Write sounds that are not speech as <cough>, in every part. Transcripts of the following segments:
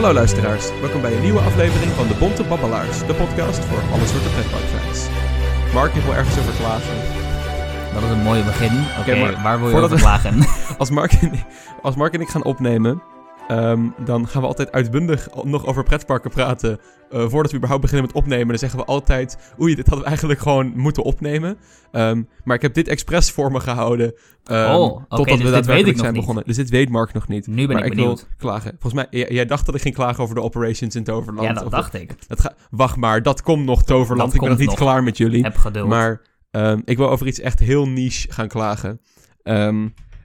Hallo luisteraars, welkom bij een nieuwe aflevering van de Bonte Babbelaars, de podcast voor alle soorten pretparkfans. Mark, ik wil ergens over klagen. Dat is een mooi begin. Oké, maar waar wil je over klagen? <laughs> Als Mark en, als Mark en ik gaan opnemen, ehm, dan gaan we altijd uitbundig nog over pretparken praten. eh, voordat we überhaupt beginnen met opnemen, dan zeggen we altijd... Oei, dit hadden we eigenlijk gewoon moeten opnemen. Ehm, maar ik heb dit expres voor me gehouden. ehm, Oh, totdat dus we dit daadwerkelijk zijn niet. begonnen. Dus dit weet Mark nog niet. Nu ben maar ik ik wil klagen. Volgens mij, jij dacht dat ik ging klagen over de operations in Toverland. Ja, dat Of- dacht ik. Ga- Wacht maar, dat komt nog, Toverland. Dat ik ben nog niet nog. klaar met jullie. Heb geduld. Maar ik wil over iets echt heel niche gaan klagen.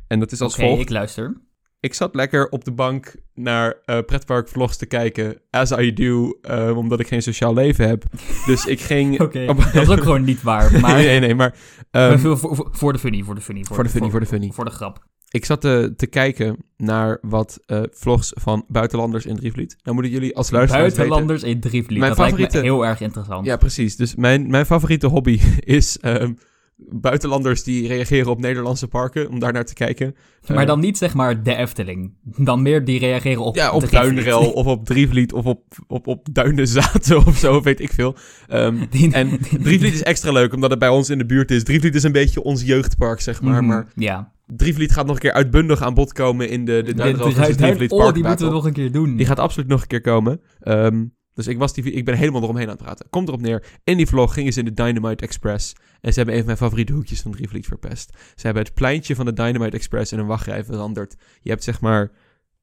En dat is als volgt. ik luister. Ik zat lekker op de bank naar eh pretparkvlogs te kijken. As I do, ehm, omdat ik geen sociaal leven heb. Dus ik ging... <laughs> Oké, dat is ook gewoon niet waar. <laughs> Maar nee, nee, nee, maar... ehm, voor, voor, voor- voor de funny, voor de funny. voor de funny, voor de funny. Voor de grap. Ik zat te, te kijken naar wat eh, vlogs van buitenlanders in Drievliet. Nou moeten jullie als luisteraars weten... Buitenlanders in Drievliet. Mijn dat lijkt favoriete- me heel erg interessant. Ja, precies. Dus mijn, mijn favoriete hobby <laughs> is ehm, buitenlanders die reageren op Nederlandse parken, om daar naar te kijken. Maar Eh, dan niet zeg maar de Efteling. Dan meer die reageren op ja, op. Duinrel of op Drievliet of op, op, op Duinenzaten <laughs> of zo, weet ik veel. Ehm, <laughs> Die- en Drievliet is extra leuk, omdat het bij ons in de buurt is. Drievliet is een beetje ons jeugdpark, zeg maar. Mhm, Maar Ja. Drievliet gaat nog een keer uitbundig aan bod komen in de, de De- Duinrel de- versus de- Drievliet Oh, die moeten we nog een keer doen. Die gaat absoluut nog een keer komen. Ehm, dus ik, was die, ik ben helemaal eromheen aan het praten. Komt erop neer. In die vlog gingen ze in de Dynamite Express. En ze hebben een van mijn favoriete hoekjes van Drievliet verpest. Ze hebben het pleintje van de Dynamite Express in een wachtrij veranderd. Je hebt zeg maar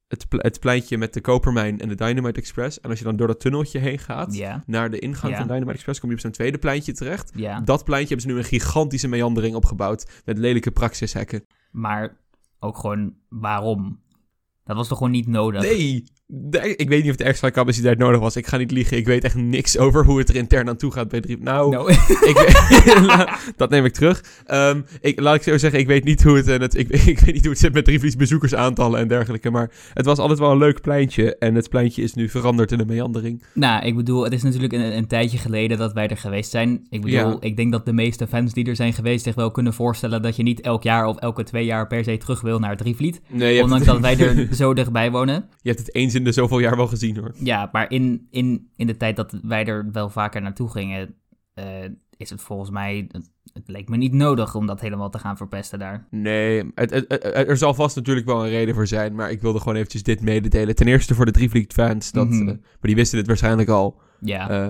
het, ple- het pleintje met de Kopermijn en de Dynamite Express. En als je dan door dat tunneltje heen gaat, naar de ingang van Dynamite Express, kom je op zo'n tweede pleintje terecht. Dat pleintje hebben ze nu een gigantische meandering opgebouwd. Met lelijke praxishekken. Maar ook gewoon waarom? Dat was toch gewoon niet nodig? Nee, de- ik weet niet of de extra capaciteit nodig was. Ik ga niet liegen. Ik weet echt niks over hoe het er intern aan toe gaat bij Drievliet. Nou, Nou, <laughs> ik weet- <laughs> dat neem ik terug. Ehm, ik, laat ik zo zeggen, ik weet niet hoe het, en het ik, <laughs> ik weet niet hoe het zit met Drievliets bezoekersaantallen en dergelijke. Maar het was altijd wel een leuk pleintje. En het pleintje is nu veranderd in een meandering. nou, ik bedoel, het is natuurlijk een, een tijdje geleden dat wij er geweest zijn. Ik bedoel, Ja. ik denk dat de meeste fans die er zijn geweest zich wel kunnen voorstellen dat je niet elk jaar of elke twee jaar per se terug wil naar Drievliet. Nee, Ondanks het, dat wij er zo dichtbij wonen. je hebt het eens in de zoveel jaar wel gezien hoor. Ja, maar in, in, in de tijd dat wij er wel vaker naartoe gingen, eh, is het volgens mij... Het, het leek me niet nodig om dat helemaal te gaan verpesten daar. Nee, het, er zal vast natuurlijk wel een reden voor zijn. Maar ik wilde gewoon eventjes dit mededelen. Ten eerste voor de Drievliet fans. Dat, Mhm. eh, maar die wisten dit waarschijnlijk al. Ja, Eh,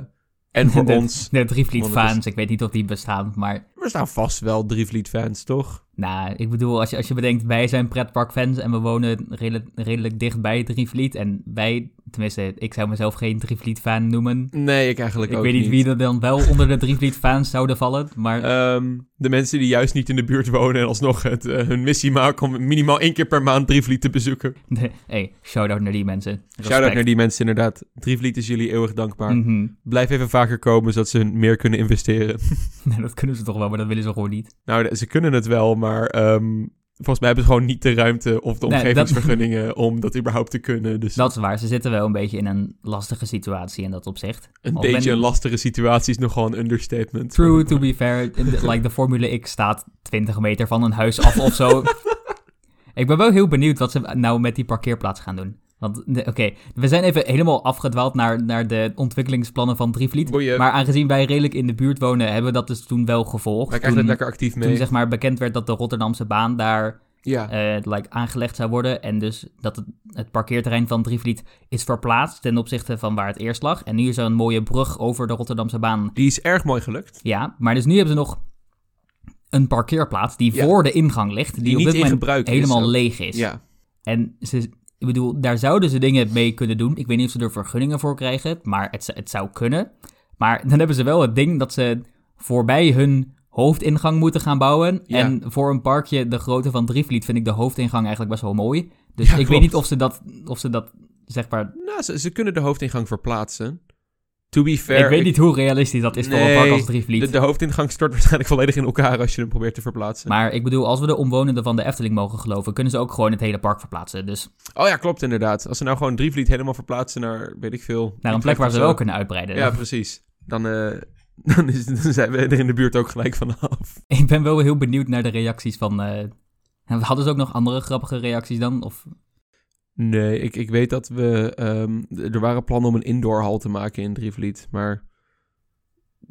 en voor <laughs> de, ons. De Drievliet is- fans, ik weet niet of die bestaan, maar... Er staan vast wel Drievliet fans, toch? Nou, ik bedoel, als je, als je bedenkt, wij zijn pretparkfans en we wonen redelijk, redelijk dicht bij Drievliet. En wij, tenminste, ik zou mezelf geen Drievliet-fan noemen. Nee, ik eigenlijk Ik ook weet niet wie er dan wel onder de Drievliet-fans zouden vallen, maar... Ehm, de mensen die juist niet in de buurt wonen en alsnog het, eh, hun missie maken om minimaal één keer per maand Drievliet te bezoeken. <laughs> nee, hey, shout-out naar die mensen. Shout-out naar die mensen inderdaad. Drievliet is jullie eeuwig dankbaar. Mhm. Blijf even vaker komen, zodat ze meer kunnen investeren. <laughs> Nee, dat kunnen ze toch wel, maar dat willen ze gewoon niet. nou, ze kunnen het wel, maar ehm, volgens mij hebben ze gewoon niet de ruimte of de Nee, dat- omgevingsvergunningen <laughs> om dat überhaupt te kunnen. Dus Dat is waar, ze zitten wel een beetje in een lastige situatie in dat opzicht. een beetje ben- een lastige situatie is nogal een understatement. True, to be fair, like de Formule X staat 20 meter van een huis af of zo. <laughs> ik ben wel heel benieuwd wat ze nou met die parkeerplaats gaan doen. Want, oké, we zijn even helemaal afgedwaald naar, naar de ontwikkelingsplannen van Drievliet. Boeien. Maar aangezien wij redelijk in de buurt wonen, hebben we dat dus toen wel gevolgd. Wij krijgen toen, lekker actief mee. toen zeg maar bekend werd dat de Rotterdamse baan daar ja. eh, like, aangelegd zou worden. En dus dat het, het parkeerterrein van Drievliet is verplaatst ten opzichte van waar het eerst lag. En nu is er een mooie brug over de Rotterdamse baan. Die is erg mooi gelukt. Ja, maar dus nu hebben ze nog een parkeerplaats die Ja. voor de ingang ligt. Die, Die op niet dit in moment is helemaal leeg is. Ja. En ze, ik bedoel, daar zouden ze dingen mee kunnen doen. Ik weet niet of ze er vergunningen voor krijgen, maar het, het zou kunnen. Maar dan hebben ze wel het ding dat ze voorbij hun hoofdingang moeten gaan bouwen. Ja. En voor een parkje de grootte van Drievliet vind ik de hoofdingang eigenlijk best wel mooi. Dus Ja, ik weet niet of ze dat, of ze dat zeg maar... Nou, ze, ze kunnen de hoofdingang verplaatsen. To be fair. ik weet niet hoe realistisch dat is voor een park als Drievliet. De, de hoofdingang stort <laughs> waarschijnlijk volledig in elkaar als je hem probeert te verplaatsen. Maar ik bedoel, als we de omwonenden van de Efteling mogen geloven, kunnen ze ook gewoon het hele park verplaatsen. Dus Oh ja, klopt inderdaad. Als ze nou gewoon Drievliet helemaal verplaatsen naar, weet ik veel... naar een plek waar ze wel kunnen uitbreiden. Ja, precies. Dan, eh, <laughs> dan, is, dan zijn we er in de buurt ook gelijk vanaf. <laughs> Ik ben wel heel benieuwd naar de reacties van. eh, Hadden ze ook nog andere grappige reacties dan? Of... Nee, ik, ik weet dat we... ehm, er waren plannen om een indoorhal te maken in Drievliet, maar...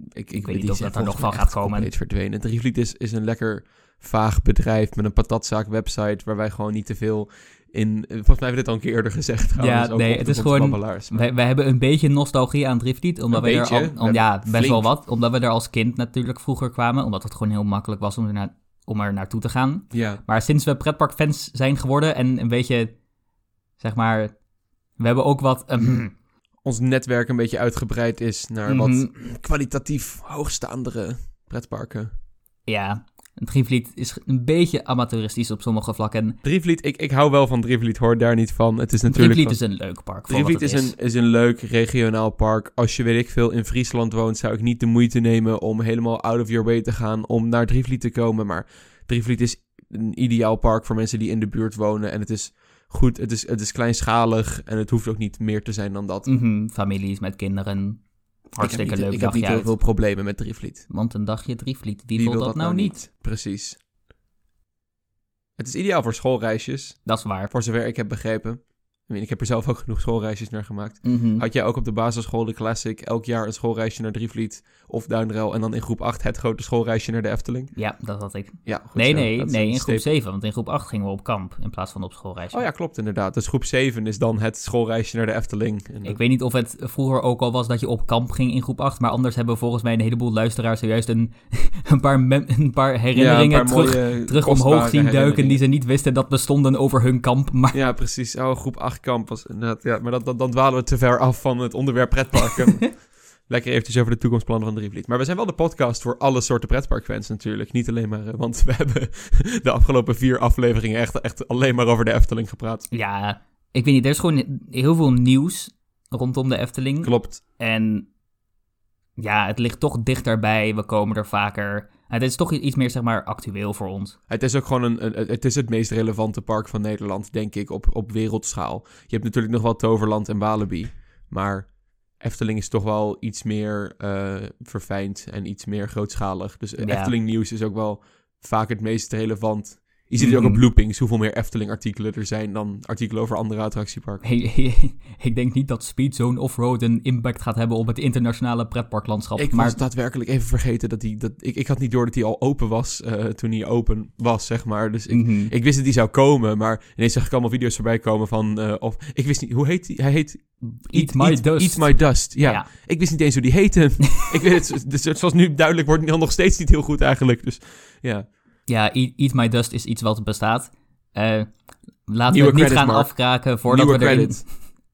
Ik, ik, weet niet of dat er nog van gaat komen. compleet verdwenen. Drievliet is, is een lekker vaag bedrijf met een patatzaak website... waar wij gewoon niet te veel in... Volgens mij hebben we dit al een keer eerder gezegd trouwens. Ja, nee, het is gewoon-. Wij, wij hebben een beetje nostalgie aan Driftlied, omdat we er al, om, ja, best flink. wel wat, omdat we er als kind natuurlijk vroeger kwamen, omdat het gewoon heel makkelijk was om er, na- om er naartoe te gaan. Ja, Maar sinds we pretparkfans zijn geworden en een beetje, zeg maar, we hebben ook wat, ehm, <clears throat> ons netwerk een beetje uitgebreid is naar Mhm. wat kwalitatief hoogstaandere pretparken. ja, Driftlied is een beetje amateuristisch op sommige vlakken. Drievliet, ik, ik hou wel van Drievliet, hoor daar niet van. Het is natuurlijk... Driftlied van- is een leuk park. Drievliet is, een, is een leuk regionaal park. Als je, weet ik veel, in Friesland woont, zou ik niet de moeite nemen om helemaal out of your way te gaan om naar Drievliet te komen. Maar Drievliet is een ideaal park voor mensen die in de buurt wonen. En het is goed, het is, het is kleinschalig en het hoeft ook niet meer te zijn dan dat. Mhm, families met kinderen. Hartstikke ik leuk ik heb niet heel veel problemen met Drievliet. Want een dagje Drievliet, wie, wil dat, nou niet? Precies. Het is ideaal voor schoolreisjes, Dat is waar. voor zover ik heb begrepen. Ik heb er zelf ook genoeg schoolreisjes naar gemaakt. Mhm. Had jij ook op de basisschool de Classic elk jaar een schoolreisje naar Drievliet of Duinrel en dan in groep 8 het grote schoolreisje naar de Efteling? Ja, dat had ik. Ja, goed Nee, nee, nee, in groep steep- 7. Want in groep 8 gingen we op kamp in plaats van op schoolreisje. Oh ja, klopt inderdaad. Dus groep 7 is dan het schoolreisje naar de Efteling. En Ik dat- weet niet of het vroeger ook al was dat je op kamp ging in groep 8. Maar anders hebben volgens mij een heleboel luisteraars zojuist een, <laughs> een, paar, een paar herinneringen ja, een paar terug, terug omhoog zien duiken. Die ze niet wisten dat bestonden over hun kamp. Maar Ja, precies. Oh, groep 8 kamp was inderdaad. Ja, maar dat, dat, dan dwalen we te ver af van het onderwerp pretparken. <laughs> Lekker eventjes over de toekomstplannen van Drievliet. Maar we zijn wel de podcast voor alle soorten pretparkfans natuurlijk. Niet alleen maar, eh, want we <laughs> hebben de afgelopen vier afleveringen echt, echt alleen maar over de Efteling gepraat. ja, ik weet niet. Er is gewoon heel veel nieuws rondom de Efteling. Klopt. En ja, het ligt toch dichterbij. We komen er vaker. Het is toch iets meer, zeg maar, actueel voor ons. Het is ook gewoon een, een- het is het meest relevante park van Nederland, denk ik, op, op wereldschaal. Je hebt natuurlijk nog wel Toverland en Walibi, maar Efteling is toch wel iets meer eh, verfijnd en iets meer grootschalig. Dus Ja. Efteling nieuws is ook wel vaak het meest relevant. Je ziet het ook op loopings, hoeveel meer Efteling-artikelen er zijn dan artikelen over andere attractieparken. ik denk niet dat Speedzone Offroad een impact gaat hebben op het internationale pretparklandschap. Ik maar was daadwerkelijk even vergeten dat die, dat, ik, ik had niet door dat hij al open was eh, toen hij open was, zeg maar. Dus ik, Mhm. Ik wist dat die zou komen, maar ineens zag ik allemaal video's voorbij komen van... eh, of, ik wist niet, hoe heet die? Hij heet... Eat My Dust. Eat My Dust, ja. Ja. Ik wist niet eens hoe die heette. <laughs> ik weet het, dus zoals nu duidelijk wordt, nog steeds niet heel goed eigenlijk. Dus ja, Ja, Eat, Eat My Dust is iets wat bestaat. Eh, laten we het niet gaan Mark. afkraken voordat nieuwe we erin... credit.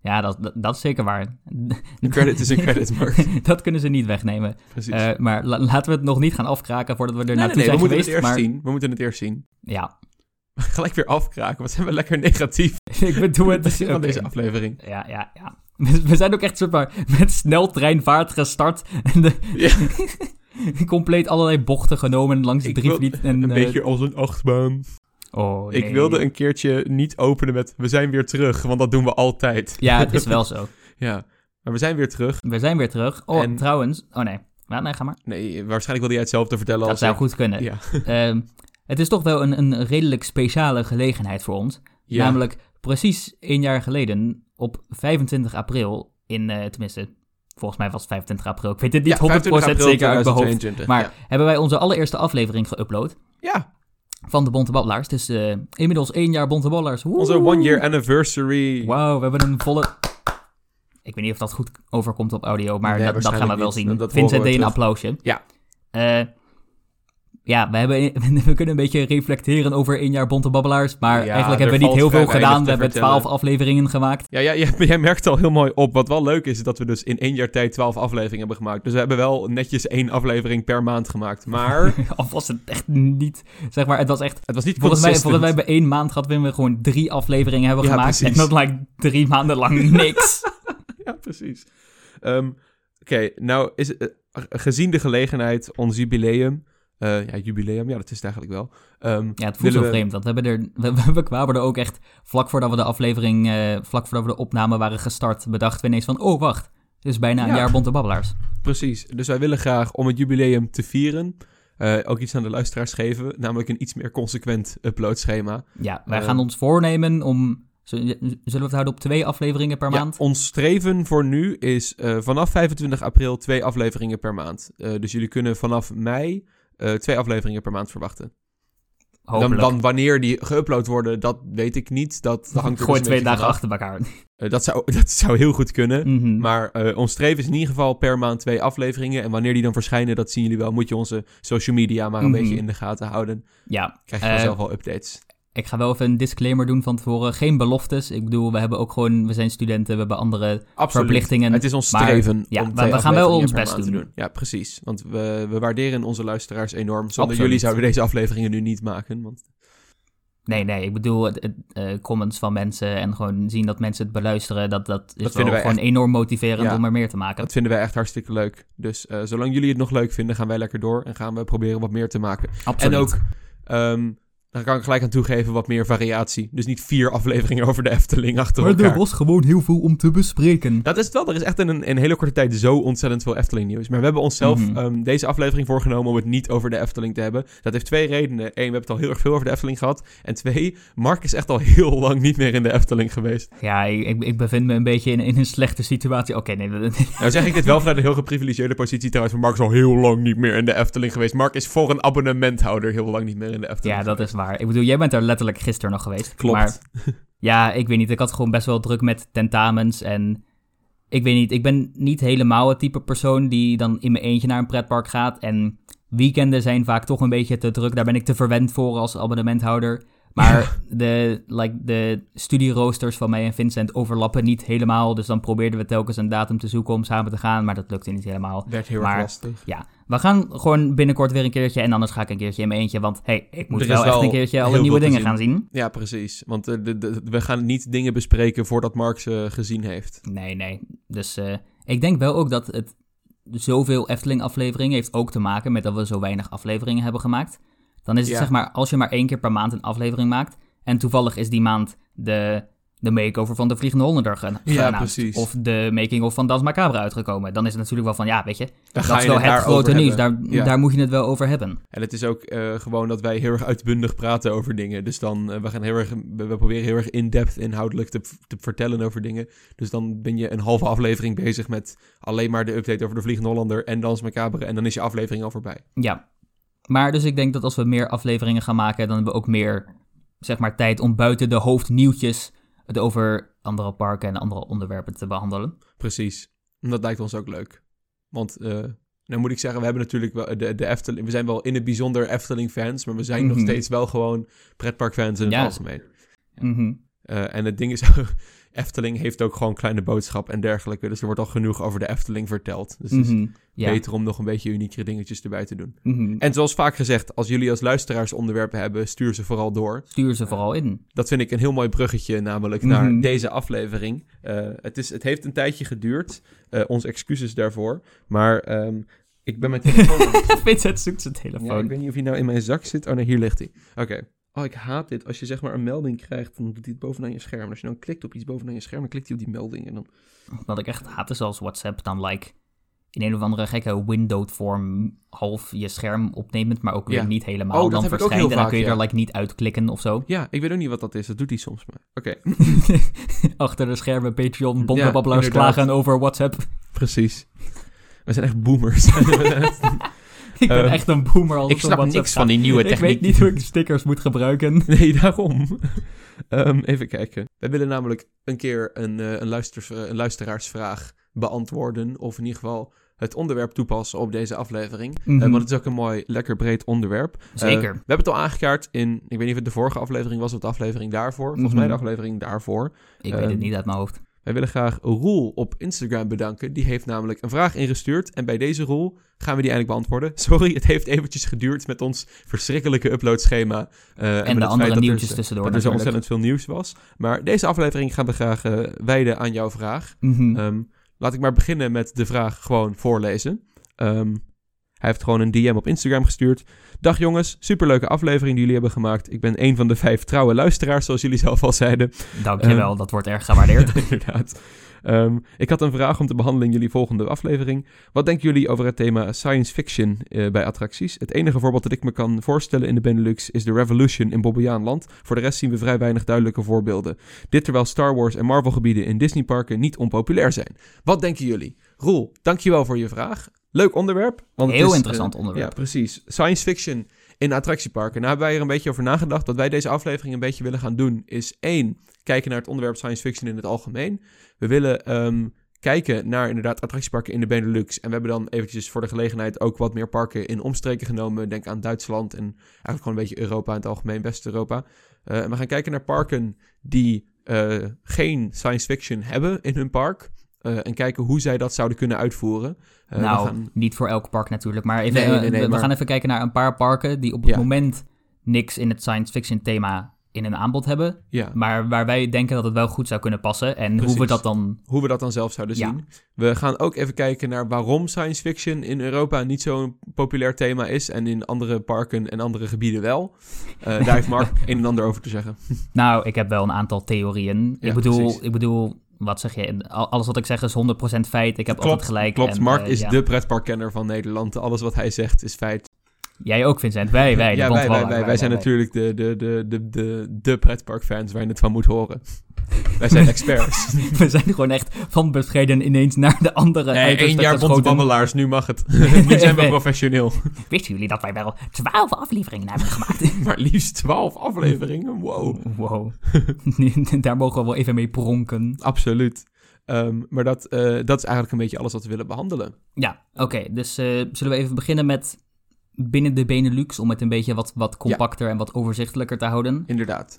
Ja, dat, dat, dat is zeker waar. <laughs> Een credit is een credit, Mark. <laughs> dat kunnen ze niet wegnemen. Precies. Eh, maar la- laten we het nog niet gaan afkraken voordat we er nee, naartoe nee, we zijn moeten geweest. het eerst maar zien. We moeten het eerst zien. ja, <laughs> Gelijk weer afkraken, wat zijn we lekker negatief. ik bedoel het. begin van deze aflevering. Ja, ja, ja. We, we zijn ook echt maar, met sneltreinvaart gestart. En de, Ja, <laughs> compleet allerlei bochten genomen langs de Ik drievliet. En, een eh, beetje als een achtbaan. Oh, Ik nee. wilde een keertje niet openen met we zijn weer terug, want dat doen we altijd. Ja, het is <laughs> wel zo. Ja, maar we zijn weer terug. We zijn weer terug. Oh, En- trouwens. Oh nee. Ja, nee, ga maar. Nee, waarschijnlijk wilde jij hetzelfde vertellen Dat als zou ik. goed kunnen. Ja. <laughs> Ehm, het is toch wel een, een redelijk speciale gelegenheid voor ons. ja. Namelijk precies één jaar geleden, op 25 april, in, eh, tenminste, volgens mij was het 25 april, ik weet het niet Ja, 100% 25 april zeker uit mijn hoofd. 2022, Maar ja. hebben wij onze allereerste aflevering geüpload Ja, van de Bonte Babbelaars. Dus eh, inmiddels één jaar Bonte Babbelaars. Onze one year anniversary. Wauw, we hebben een volle... Ik weet niet of dat goed overkomt op audio, maar Nee, dat, dat gaan we wel zien. Dat- Vincent deed een applausje. Ja. Eh, ja, we, hebben, <laughs> we kunnen een beetje reflecteren over één jaar Bonte Babbelaars. Maar Ja, eigenlijk hebben we niet heel veel gedaan. We hebben twaalf afleveringen gemaakt. Ja, ja, <laughs> jij, jij merkt al heel mooi op. Wat wel leuk is, is dat we dus in één jaar tijd twaalf afleveringen hebben gemaakt. Dus we hebben wel netjes één aflevering per maand gemaakt. Maar <laughs> Of was het echt niet... Zeg maar, het was echt... het was niet Volgens mij, volgens mij bij één maand gehad waarin we gewoon drie afleveringen hebben Ja, gemaakt. precies. En dat lijkt drie maanden lang niks. Ja, precies. Ehm, Oké, nou is eh, gezien de gelegenheid, ons jubileum... eh, ja, jubileum, ja, dat is het eigenlijk wel. Ehm, Ja, het voelt zo we- vreemd. We, hebben er, <laughs> we, we- we kwamen er ook echt vlak voordat we de aflevering, eh, vlak voordat we de opname waren gestart, bedachten we ineens van, oh wacht, het is bijna een Ja. jaar Bonte Babbelaars. Precies. Dus wij willen graag om het jubileum te vieren... eh, ook iets aan de luisteraars geven. Namelijk een iets meer consequent uploadschema. Ja, wij gaan ons voornemen om Zullen we het houden op twee afleveringen per Ja, maand? ons streven voor nu is vanaf 25 april twee afleveringen per maand. Dus jullie kunnen vanaf mei eh, twee afleveringen per maand verwachten. Dan, dan wanneer die geüpload worden, dat weet ik niet. Dat <laughs> hangt Gooi dus een twee dagen vanaf. achter elkaar. Eh, dat, zou, <laughs> dat zou heel goed kunnen. Mhm. Maar eh, ons streven is in ieder geval per maand twee afleveringen. En wanneer die dan verschijnen, dat zien jullie wel. Moet je onze social media maar een Mhm. beetje in de gaten houden. Ja, Krijg je vanzelf wel updates. Ik ga wel even een disclaimer doen van tevoren. Geen beloftes. Ik bedoel, we hebben ook gewoon, we zijn studenten, we hebben andere Absoluut. verplichtingen. Het is ons maar- streven ja, om we- we gaan wel ons best doen. Ja, precies. Want we, we waarderen onze luisteraars enorm. Zonder Absoluut. jullie zouden we deze afleveringen nu niet maken. Want Nee, nee, ik bedoel, het, het, eh, comments van mensen en gewoon zien dat mensen het beluisteren, dat, dat is vinden wel gewoon enorm motiverend Ja. om er meer te maken. dat vinden wij echt hartstikke leuk. Dus eh, zolang jullie het nog leuk vinden, gaan wij lekker door. En gaan we proberen wat meer te maken. Absoluut. En ook, ehm daar kan ik gelijk aan toegeven, wat meer variatie. Dus niet vier <laughs> afleveringen over de Efteling achter elkaar. was gewoon heel veel om te bespreken. Dat is het wel. Er is echt in een, in een hele korte tijd zo ontzettend veel Efteling nieuws. Maar we hebben onszelf Mhm. ehm, deze aflevering voorgenomen om het niet over de Efteling te hebben. Dat heeft twee redenen. Eén, we hebben het al heel erg veel over de Efteling gehad. En twee, Mark is echt al heel <laughs> lang niet meer in de Efteling geweest. Ja, ik, ik, bevind me een beetje in, in een slechte situatie. Oké, nee, dat- <laughs> Nou zeg ik dit wel vanuit een heel geprivilegeerde positie trouwens. Maar Mark is al heel lang niet meer in de Efteling geweest. Mark is voor een abonnementhouder heel lang niet meer in de Efteling ja, dat geweest. is waar. Ik bedoel, jij bent er letterlijk gisteren nog geweest. Klopt. Maar <laughs> ja, ik weet niet. Ik had gewoon best wel druk met tentamens en... Ik weet niet, ik ben niet helemaal het type persoon die dan in mijn eentje naar een pretpark gaat. En weekenden zijn vaak toch een beetje te druk. Daar ben ik te verwend voor als abonnementhouder. Maar de, like, de studieroosters van mij en Vincent overlappen niet helemaal. Dus dan probeerden we telkens een datum te zoeken om samen te gaan. Maar dat lukte niet helemaal. Werd heel Maar- erg lastig. Ja, we gaan gewoon binnenkort weer een keertje. En anders ga ik een keertje in mijn eentje. Want hey, ik moet is wel echt wel een keertje alle nieuwe dingen zien. gaan zien. Ja, precies. Want eh, de, de- we gaan niet dingen bespreken voordat Mark ze gezien heeft. Nee, nee. Dus eh, ik denk wel ook dat het zoveel Efteling-afleveringen heeft ook te maken met dat we zo weinig afleveringen hebben gemaakt. Dan is het Ja. zeg maar, als je maar één keer per maand een aflevering maakt. En toevallig is die maand de, de makeover van de Vliegende Hollander ge- Ja, geannounced, precies. Of de making-of van Das Macabre uitgekomen. Dan is het natuurlijk wel van, ja, weet je, dat is wel het grote nieuws. Daar, Ja. daar moet je het wel over hebben. En het is ook eh, gewoon dat wij heel erg uitbundig praten over dingen. Dus dan, eh, we gaan heel erg, we, we proberen heel erg in-depth inhoudelijk te, te vertellen over dingen. Dus dan ben je een halve aflevering bezig met alleen maar de update over de Vliegende Hollander en Dans Macabre. En dan is je aflevering al voorbij. Ja. Maar dus ik denk dat als we meer afleveringen gaan maken, dan hebben we ook meer, zeg maar, tijd om buiten de hoofdnieuwtjes het over andere parken en andere onderwerpen te behandelen. Precies. En dat lijkt ons ook leuk. Want, eh nou moet ik zeggen, we hebben natuurlijk wel de, de Efteling... We zijn wel in het bijzonder Efteling-fans, maar we zijn nog Mhm. steeds wel gewoon pretpark-fans in het Ja. algemeen. Mhm. Eh, en het ding is, <laughs> Efteling heeft ook gewoon kleine boodschap en dergelijke. Dus er wordt al genoeg over de Efteling verteld. Dus het is Mhm. Ja. beter om nog een beetje uniekere dingetjes erbij te doen. Mhm. En zoals vaak gezegd, als jullie als luisteraars onderwerpen hebben, stuur ze vooral door. Stuur ze vooral in. Dat vind ik een heel mooi bruggetje namelijk naar Mhm. deze aflevering. Eh, het, is, het heeft een tijdje geduurd. Eh onze excuses daarvoor. Maar ehm, ik ben mijn <laughs> telefoon... <laughs> Vincent zoekt zijn telefoon. ja, ik weet niet of hij nou in mijn zak zit. Oh nee, hier ligt hij. Oké. Oh, ik haat dit. Als je zeg maar een melding krijgt, dan doet hij het bovenaan je scherm. Als je dan klikt op iets bovenaan je scherm, dan klikt hij op die melding. En dan... Wat ik echt haat is als WhatsApp dan like in een of andere gekke windowed vorm half je scherm opnemend, maar ook weer Ja. niet helemaal. Oh, dat dan heb ik ook verschijnt heel en dan vaak, kun je ja. er like niet uitklikken of zo. Ja, ik weet ook niet wat dat is. Dat doet hij soms maar. Oké, <laughs> Achter de schermen Patreon, Ja, inderdaad. klagen over WhatsApp. precies. We zijn echt boomers. <laughs> <laughs> <laughs> ik ben Eh, echt een boomer als ik snap niks van die nieuwe Ik techniek. weet niet hoe ik stickers moet gebruiken. <laughs> Nee, daarom. Ehm, even kijken. Wij willen namelijk een keer een, eh, een, luisters, eh, een luisteraarsvraag beantwoorden. Of in ieder geval het onderwerp toepassen op deze aflevering. Mhm. Want het is ook een mooi, lekker breed onderwerp. Zeker. we hebben het al aangekaart in, ik weet niet of het de vorige aflevering was of de aflevering daarvoor. Volgens Mhm. mij de aflevering daarvoor. ik weet het ehm, niet uit mijn hoofd. Wij willen graag Roel op Instagram bedanken. Die heeft namelijk een vraag ingestuurd. En bij deze Roel gaan we die eindelijk beantwoorden. <laughs> Sorry, het heeft eventjes geduurd met ons verschrikkelijke uploadschema. eh, met En het de andere nieuwtjes er, tussendoor dat er zo ontzettend veel nieuws was. Maar deze aflevering gaan we graag eh, wijden aan jouw vraag. Mhm. Ehm, laat ik maar beginnen met de vraag gewoon voorlezen. Ehm, Hij heeft gewoon een DM op Instagram gestuurd. Dag jongens, superleuke aflevering die jullie hebben gemaakt. Ik ben een van de vijf trouwe luisteraars, zoals jullie zelf al zeiden. Dankjewel, um, dat wordt erg gewaardeerd. <laughs> inderdaad. Um, ik had een vraag om te behandelen in jullie volgende aflevering. Wat denken jullie over het thema science fiction uh, bij attracties? Het enige voorbeeld dat ik me kan voorstellen in de Benelux is de Revolution in Bobbejaanland. Voor de rest zien we vrij weinig duidelijke voorbeelden. Dit terwijl Star Wars en Marvel gebieden in Disneyparken niet onpopulair zijn. Wat denken jullie? Roel, dankjewel voor je vraag. Leuk onderwerp. Want Heel het is, interessant uh, onderwerp. Ja, precies. Science fiction in attractieparken. Nou hebben wij er een beetje over nagedacht. Wat wij deze aflevering een beetje willen gaan doen is één, kijken naar het onderwerp science fiction in het algemeen. We willen um, kijken naar inderdaad attractieparken in de Benelux. En we hebben dan eventjes voor de gelegenheid ook wat meer parken in omstreken genomen. Denk aan Duitsland en eigenlijk gewoon een beetje Europa in het algemeen, West-Europa. Uh, en we gaan kijken naar parken die uh, geen science fiction hebben in hun park. Uh, en kijken hoe zij dat zouden kunnen uitvoeren. Uh, nou, gaan... niet voor elk park natuurlijk. Maar, even, nee, nee, nee, we, maar... gaan even kijken naar een paar parken die op het ja. moment niks in het science fiction thema in een aanbod hebben. Ja. Maar waar wij denken dat het wel goed zou kunnen passen. En Precies. hoe we dat dan... Hoe we dat dan zelf zouden zien. We gaan ook even kijken naar waarom science fiction in Europa niet zo'n populair thema is. En in andere parken en andere gebieden wel. Uh, daar heeft Mark <laughs> een en ander over te zeggen. Nou, ik heb wel een aantal theorieën. Ja, ik, bedoel, ik bedoel, wat zeg je? Alles wat ik zeg is 100% feit. Ik heb klopt, altijd gelijk. Klopt, Mark uh, is ja. de pretparkkenner van Nederland. Alles wat hij zegt is feit. Jij ook, Vincent. Wij, wij. ja, wij, wij, wij, wij, zijn natuurlijk de, de, de, de, de, de pretparkfans waar je het van moet horen. <laughs> wij zijn experts. <laughs> we zijn gewoon echt van bescheiden ineens naar de andere. Nee, één jaar bonte babbelaars, nu mag het. <laughs> nu zijn we professioneel. Wisten jullie dat wij wel twaalf afleveringen hebben gemaakt? maar liefst twaalf afleveringen? Wow. Wow. Daar mogen we wel even mee pronken. Absoluut. Um, maar dat, uh, dat is eigenlijk een beetje alles wat we willen behandelen. Ja, oké. Okay, dus uh, zullen we even beginnen met binnen de Benelux, om het een beetje wat, wat compacter ja. en wat overzichtelijker te houden. Inderdaad.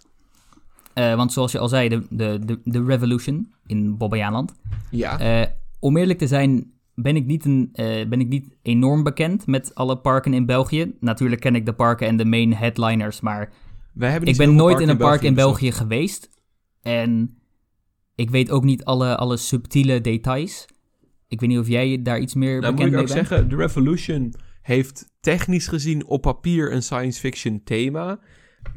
Uh, want zoals je al zei, de, de, de, de Revolution in Bobbejaanland. Ja. Uh, om eerlijk te zijn, ben ik, niet een, uh, ben ik niet enorm bekend met alle parken in België. Natuurlijk ken ik de parken en de main headliners, maar ik ben nooit in een park in België, geweest. En ik weet ook niet alle, alle subtiele details. Ik weet niet of jij daar iets meer nou, bekend mee bent. Moet ik ook zeggen, de Revolution heeft technisch gezien op papier een science fiction thema.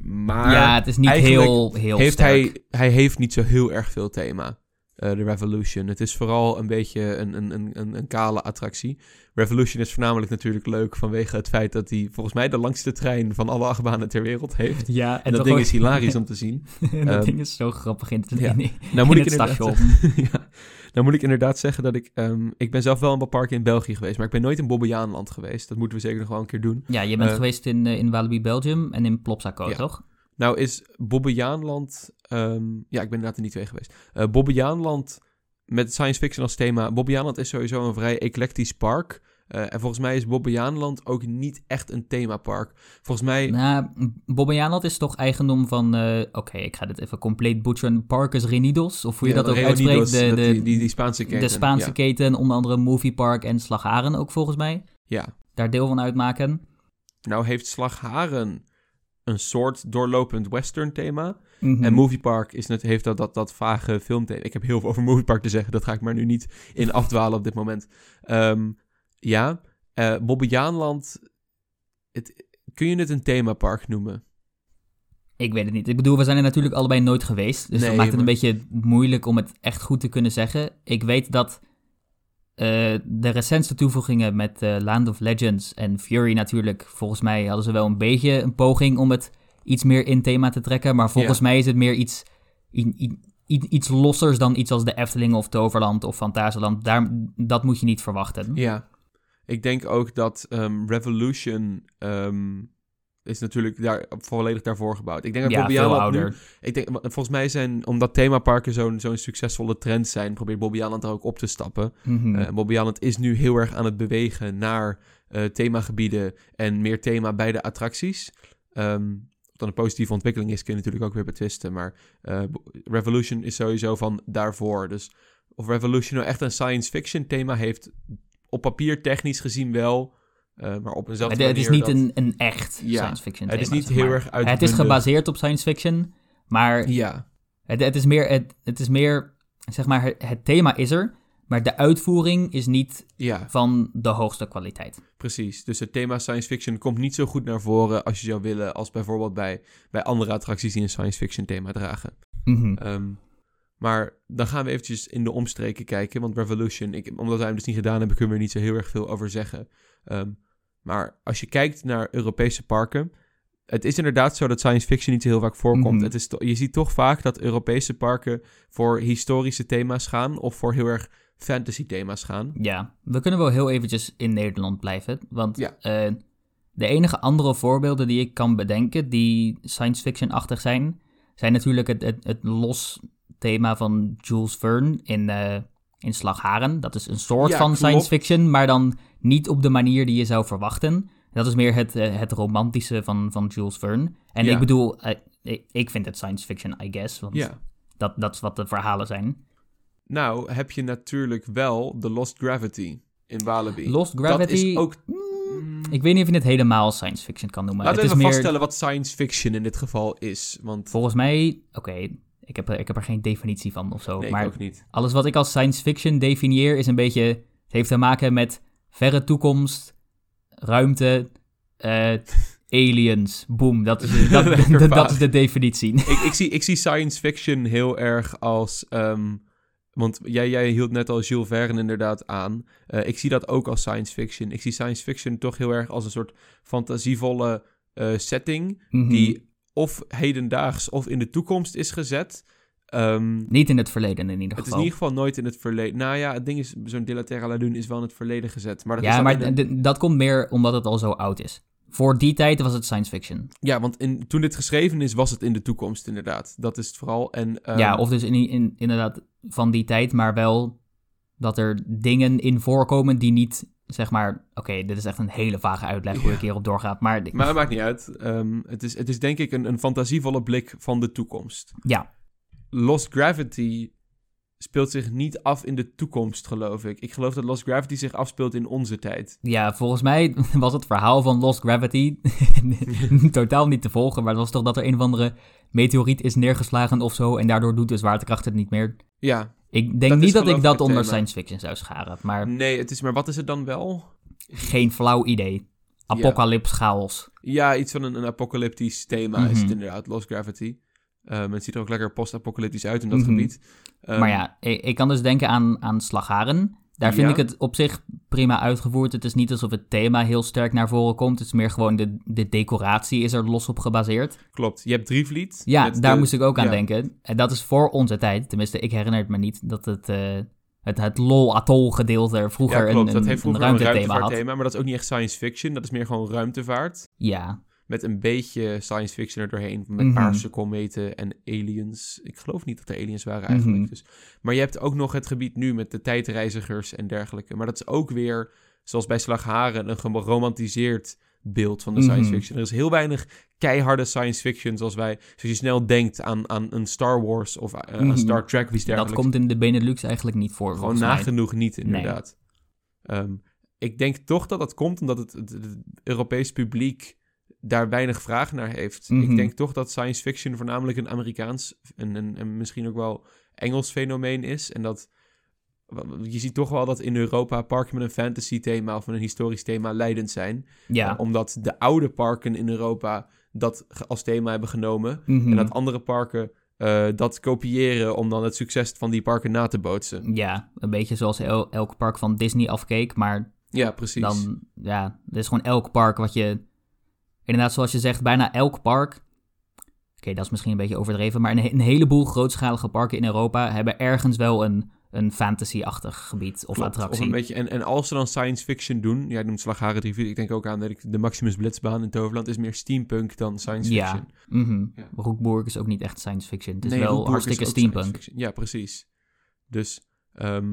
Maar ja, het is niet heel, heel heeft sterk. Hij, hij heeft niet zo heel erg veel thema. Uh, de Revolution. Het is vooral een beetje een, een, een, een kale attractie. Revolution is voornamelijk natuurlijk leuk vanwege het feit dat hij volgens mij de langste trein van alle achtbanen ter wereld heeft. Ja, en, en dat ding is hilarisch om te zien. <laughs> en dat um, ding is zo grappig in, ja. in, in nou, moet in ik het station. <laughs> ja. Nou moet ik inderdaad zeggen dat ik... Um, ik ben zelf wel een paar parken in België geweest, maar ik ben nooit in Bobbejaanland geweest. Dat moeten we zeker nog wel een keer doen. Ja, je bent uh, geweest in, uh, in Walibi Belgium en in Plopsaco, ja. toch? Nou is Bobbejaanland... Um, ja, ik ben inderdaad er niet twee geweest. Uh, Bobbejaanland met science fiction als thema. Bobbejaanland is sowieso een vrij eclectisch park. Uh, en volgens mij is Bobbejaanland ook niet echt een themapark. Volgens mij... Nou, Bobbejaanland is toch eigendom van... Uh, Oké, okay, ik ga dit even compleet butcheren. Parkers Renidos, of hoe je ja, dat ook uitspreekt. De, de, die, die, die, Spaanse keten. De Spaanse ja. keten, onder andere Movie Park en Slagharen ook volgens mij. Ja. Daar deel van uitmaken. Nou heeft Slagharen een soort doorlopend western thema. Mhm. Mm -hmm. En Movie Park is net, heeft dat, dat, dat vage filmthema. Ik heb heel veel over Movie Park te zeggen. Dat ga ik maar nu niet in afdwalen op dit moment. Um, ja, uh, Bobbejaanland. Het, kun je het een themapark noemen? Ik weet het niet. Ik bedoel, we zijn er natuurlijk allebei nooit geweest. Dus nee, dat maakt het maar... een beetje moeilijk om het echt goed te kunnen zeggen. Ik weet dat de recentste toevoegingen met uh, Land of Legends en Fury natuurlijk... Volgens mij hadden ze wel een beetje een poging om het iets meer in thema te trekken. Maar volgens ja. mij is het meer iets, in, in, iets lossers dan iets als de Efteling of Toverland of Fantasieland. Daar, dat moet je niet verwachten. Ja, ik denk ook dat um, Revolution um, is natuurlijk daar, volledig daarvoor gebouwd. Ik denk dat ja, Bobbejaanland nu... Ik denk, volgens mij zijn, omdat themaparken zo'n zo'n succesvolle trend zijn... probeert Bobbejaanland er ook op te stappen. Mm -hmm. uh, Bobbejaanland is nu heel erg aan het bewegen naar uh, themagebieden... en meer thema bij de attracties. Um, dan een positieve ontwikkeling is, kun je natuurlijk ook weer betwisten. Maar uh, Revolution is sowieso van daarvoor. Dus of Revolution nou echt een science fiction thema heeft op papier technisch gezien wel. Uh, maar op eenzelfde manier Het is niet dat... een, een echt ja, science fiction Het thema, is niet zeg heel erg uit. Het is gebaseerd op science fiction, maar ja. het, het, is meer, het, het is meer, zeg maar, het, het thema is er, Maar de uitvoering is niet Ja, van de hoogste kwaliteit. precies. Dus het thema science fiction komt niet zo goed naar voren als je zou willen, als bijvoorbeeld bij, bij andere attracties die een science fiction thema dragen. Mhm. Ehm, maar dan gaan we eventjes in de omstreken kijken, want Revolution, ik, omdat wij hem dus niet gedaan hebben, kunnen we er niet zo heel erg veel over zeggen. Ehm, maar als je kijkt naar Europese parken, het is inderdaad zo dat science fiction niet zo heel vaak voorkomt. Mhm. het is je ziet toch vaak dat Europese parken voor historische thema's gaan of voor heel erg fantasy thema's gaan. Ja, we kunnen wel heel eventjes in Nederland blijven. Want Ja. eh, de enige andere voorbeelden die ik kan bedenken die science fiction-achtig zijn, zijn natuurlijk het, het, het los thema van Jules Verne in, eh, in Slagharen. Dat is een soort Ja, van klopt. science fiction, maar dan niet op de manier die je zou verwachten. Dat is meer het, eh, het romantische van, van Jules Verne. En Ja. ik bedoel, eh, ik, ik vind het science fiction, I guess. Want Ja. dat, dat is wat de verhalen zijn. Nou heb je natuurlijk wel The Lost Gravity in Walibi. Lost Dat Gravity... is ook... Ik weet niet of je het helemaal science fiction kan noemen. Laten we is even meer, vaststellen wat science fiction in dit geval is. Want volgens mij, oké, ik, heb, er- ik heb er geen definitie van of zo. nee, maar ik ook niet. alles wat ik als science fiction definieer is een beetje, het heeft te maken met verre toekomst, ruimte, eh, aliens. Boom, dat is, <laughs> dat, is de definitie. ik, ik, zie, ik zie science fiction heel erg als... ehm, want jij, jij hield net al Jules Verne inderdaad aan. Eh, ik zie dat ook als science fiction. Ik zie science fiction toch heel erg als een soort fantasievolle eh, setting... Mhm. die of hedendaags of in de toekomst is gezet... Ehm, Niet in het verleden in ieder het is geval. in ieder geval nooit in het verleden. Nou ja, het ding is, zo'n De la Terra Lune is wel in het verleden gezet. Maar dat ja, maar een- dat komt meer omdat het al zo oud is. Voor die tijd was het science fiction. Ja, want in, toen dit geschreven is, was het in de toekomst inderdaad. Dat is het vooral. En, ehm, ja, of dus in, in, inderdaad van die tijd, maar wel dat er dingen in voorkomen die niet, zeg maar... Oké, dit is echt een hele vage uitleg hoe Ja. ik hierop doorga, maar... Maar het maakt niet uit. Ehm, het, is, het is denk ik een, een fantasievolle blik van de toekomst. Ja, Lost Gravity speelt zich niet af in de toekomst, geloof ik. Ik geloof dat Lost Gravity zich afspeelt in onze tijd. ja, volgens mij <laughs> was het verhaal van Lost Gravity <laughs> totaal niet te volgen, maar het was toch dat er een of andere meteoriet is neergeslagen of zo en daardoor doet de zwaartekracht het niet meer. Ja, Ik denk Dat niet dat ik dat onder thema. science fiction zou scharen, maar nee, het is maar wat is het dan wel? geen flauw idee. Apocalypse chaos. Ja, iets van een, een apocalyptisch thema is het Mhm. inderdaad, Lost Gravity. Ehm, het ziet er ook lekker post-apocalyptisch uit in dat Mhm. gebied. Ehm, maar ja, ik, ik kan dus denken aan, aan Slagharen. Daar vind Ja. ik het op zich prima uitgevoerd. Het is niet alsof het thema heel sterk naar voren komt. Het is meer gewoon de, de decoratie is er los op gebaseerd. Klopt. Je hebt Drievliet. Ja, daar de- moest ik ook aan ja. denken. En dat is voor onze tijd. Tenminste, ik herinner het me niet dat het, eh, het, het lol-atoll gedeelte vroeger ja, klopt. een, dat heeft een vroeger een had. ruimtevaartthema, maar dat is ook niet echt science fiction. Dat is meer gewoon ruimtevaart. Ja, Met een beetje science fiction er doorheen. Met Mhm. paarse kometen en aliens. Ik geloof niet dat er aliens waren eigenlijk. Mhm. dus. Maar je hebt ook nog het gebied nu met de tijdreizigers en dergelijke. Maar dat is ook weer, zoals bij Slagharen, een geromantiseerd beeld van de science Mhm. fiction. Er is heel weinig keiharde science fiction zoals wij... Zoals je snel denkt aan, aan een Star Wars of eh, aan Mhm. Star Trek dat komt in de Benelux eigenlijk niet voor. Gewoon nagenoeg niet, inderdaad. Ehm, ik denk toch dat dat komt omdat het, het, het Europees publiek daar weinig vraag naar heeft. Mhm. Ik denk toch dat science fiction voornamelijk een Amerikaans en, en, en misschien ook wel Engels fenomeen is. En dat je ziet toch wel dat in Europa parken met een fantasy thema of met een historisch thema leidend zijn. Ja. Eh, omdat de oude parken in Europa dat als thema hebben genomen. Mhm. En dat andere parken eh, dat kopiëren om dan het succes van die parken na te bootsen. Ja, een beetje zoals el- elk park van Disney afkeek, maar Ja, precies. dan, ja, er is gewoon elk park wat je, inderdaad zoals je zegt, bijna elk park, oké, dat is misschien een beetje overdreven, maar een, he- een heleboel grootschalige parken in Europa hebben ergens wel een, een fantasy-achtig gebied of Klopt, attractie. een beetje, en, en als ze dan science fiction doen, jij noemt Slagharen 3 ik denk ook aan dat ik de Maximus Blitzbaan in Toverland is meer steampunk dan science Ja. fiction. Mhm. Ja. Roekburg is ook niet echt science fiction, het is Nee, wel Rookburg is hartstikke steampunk. Ja, precies. Dus, ehm,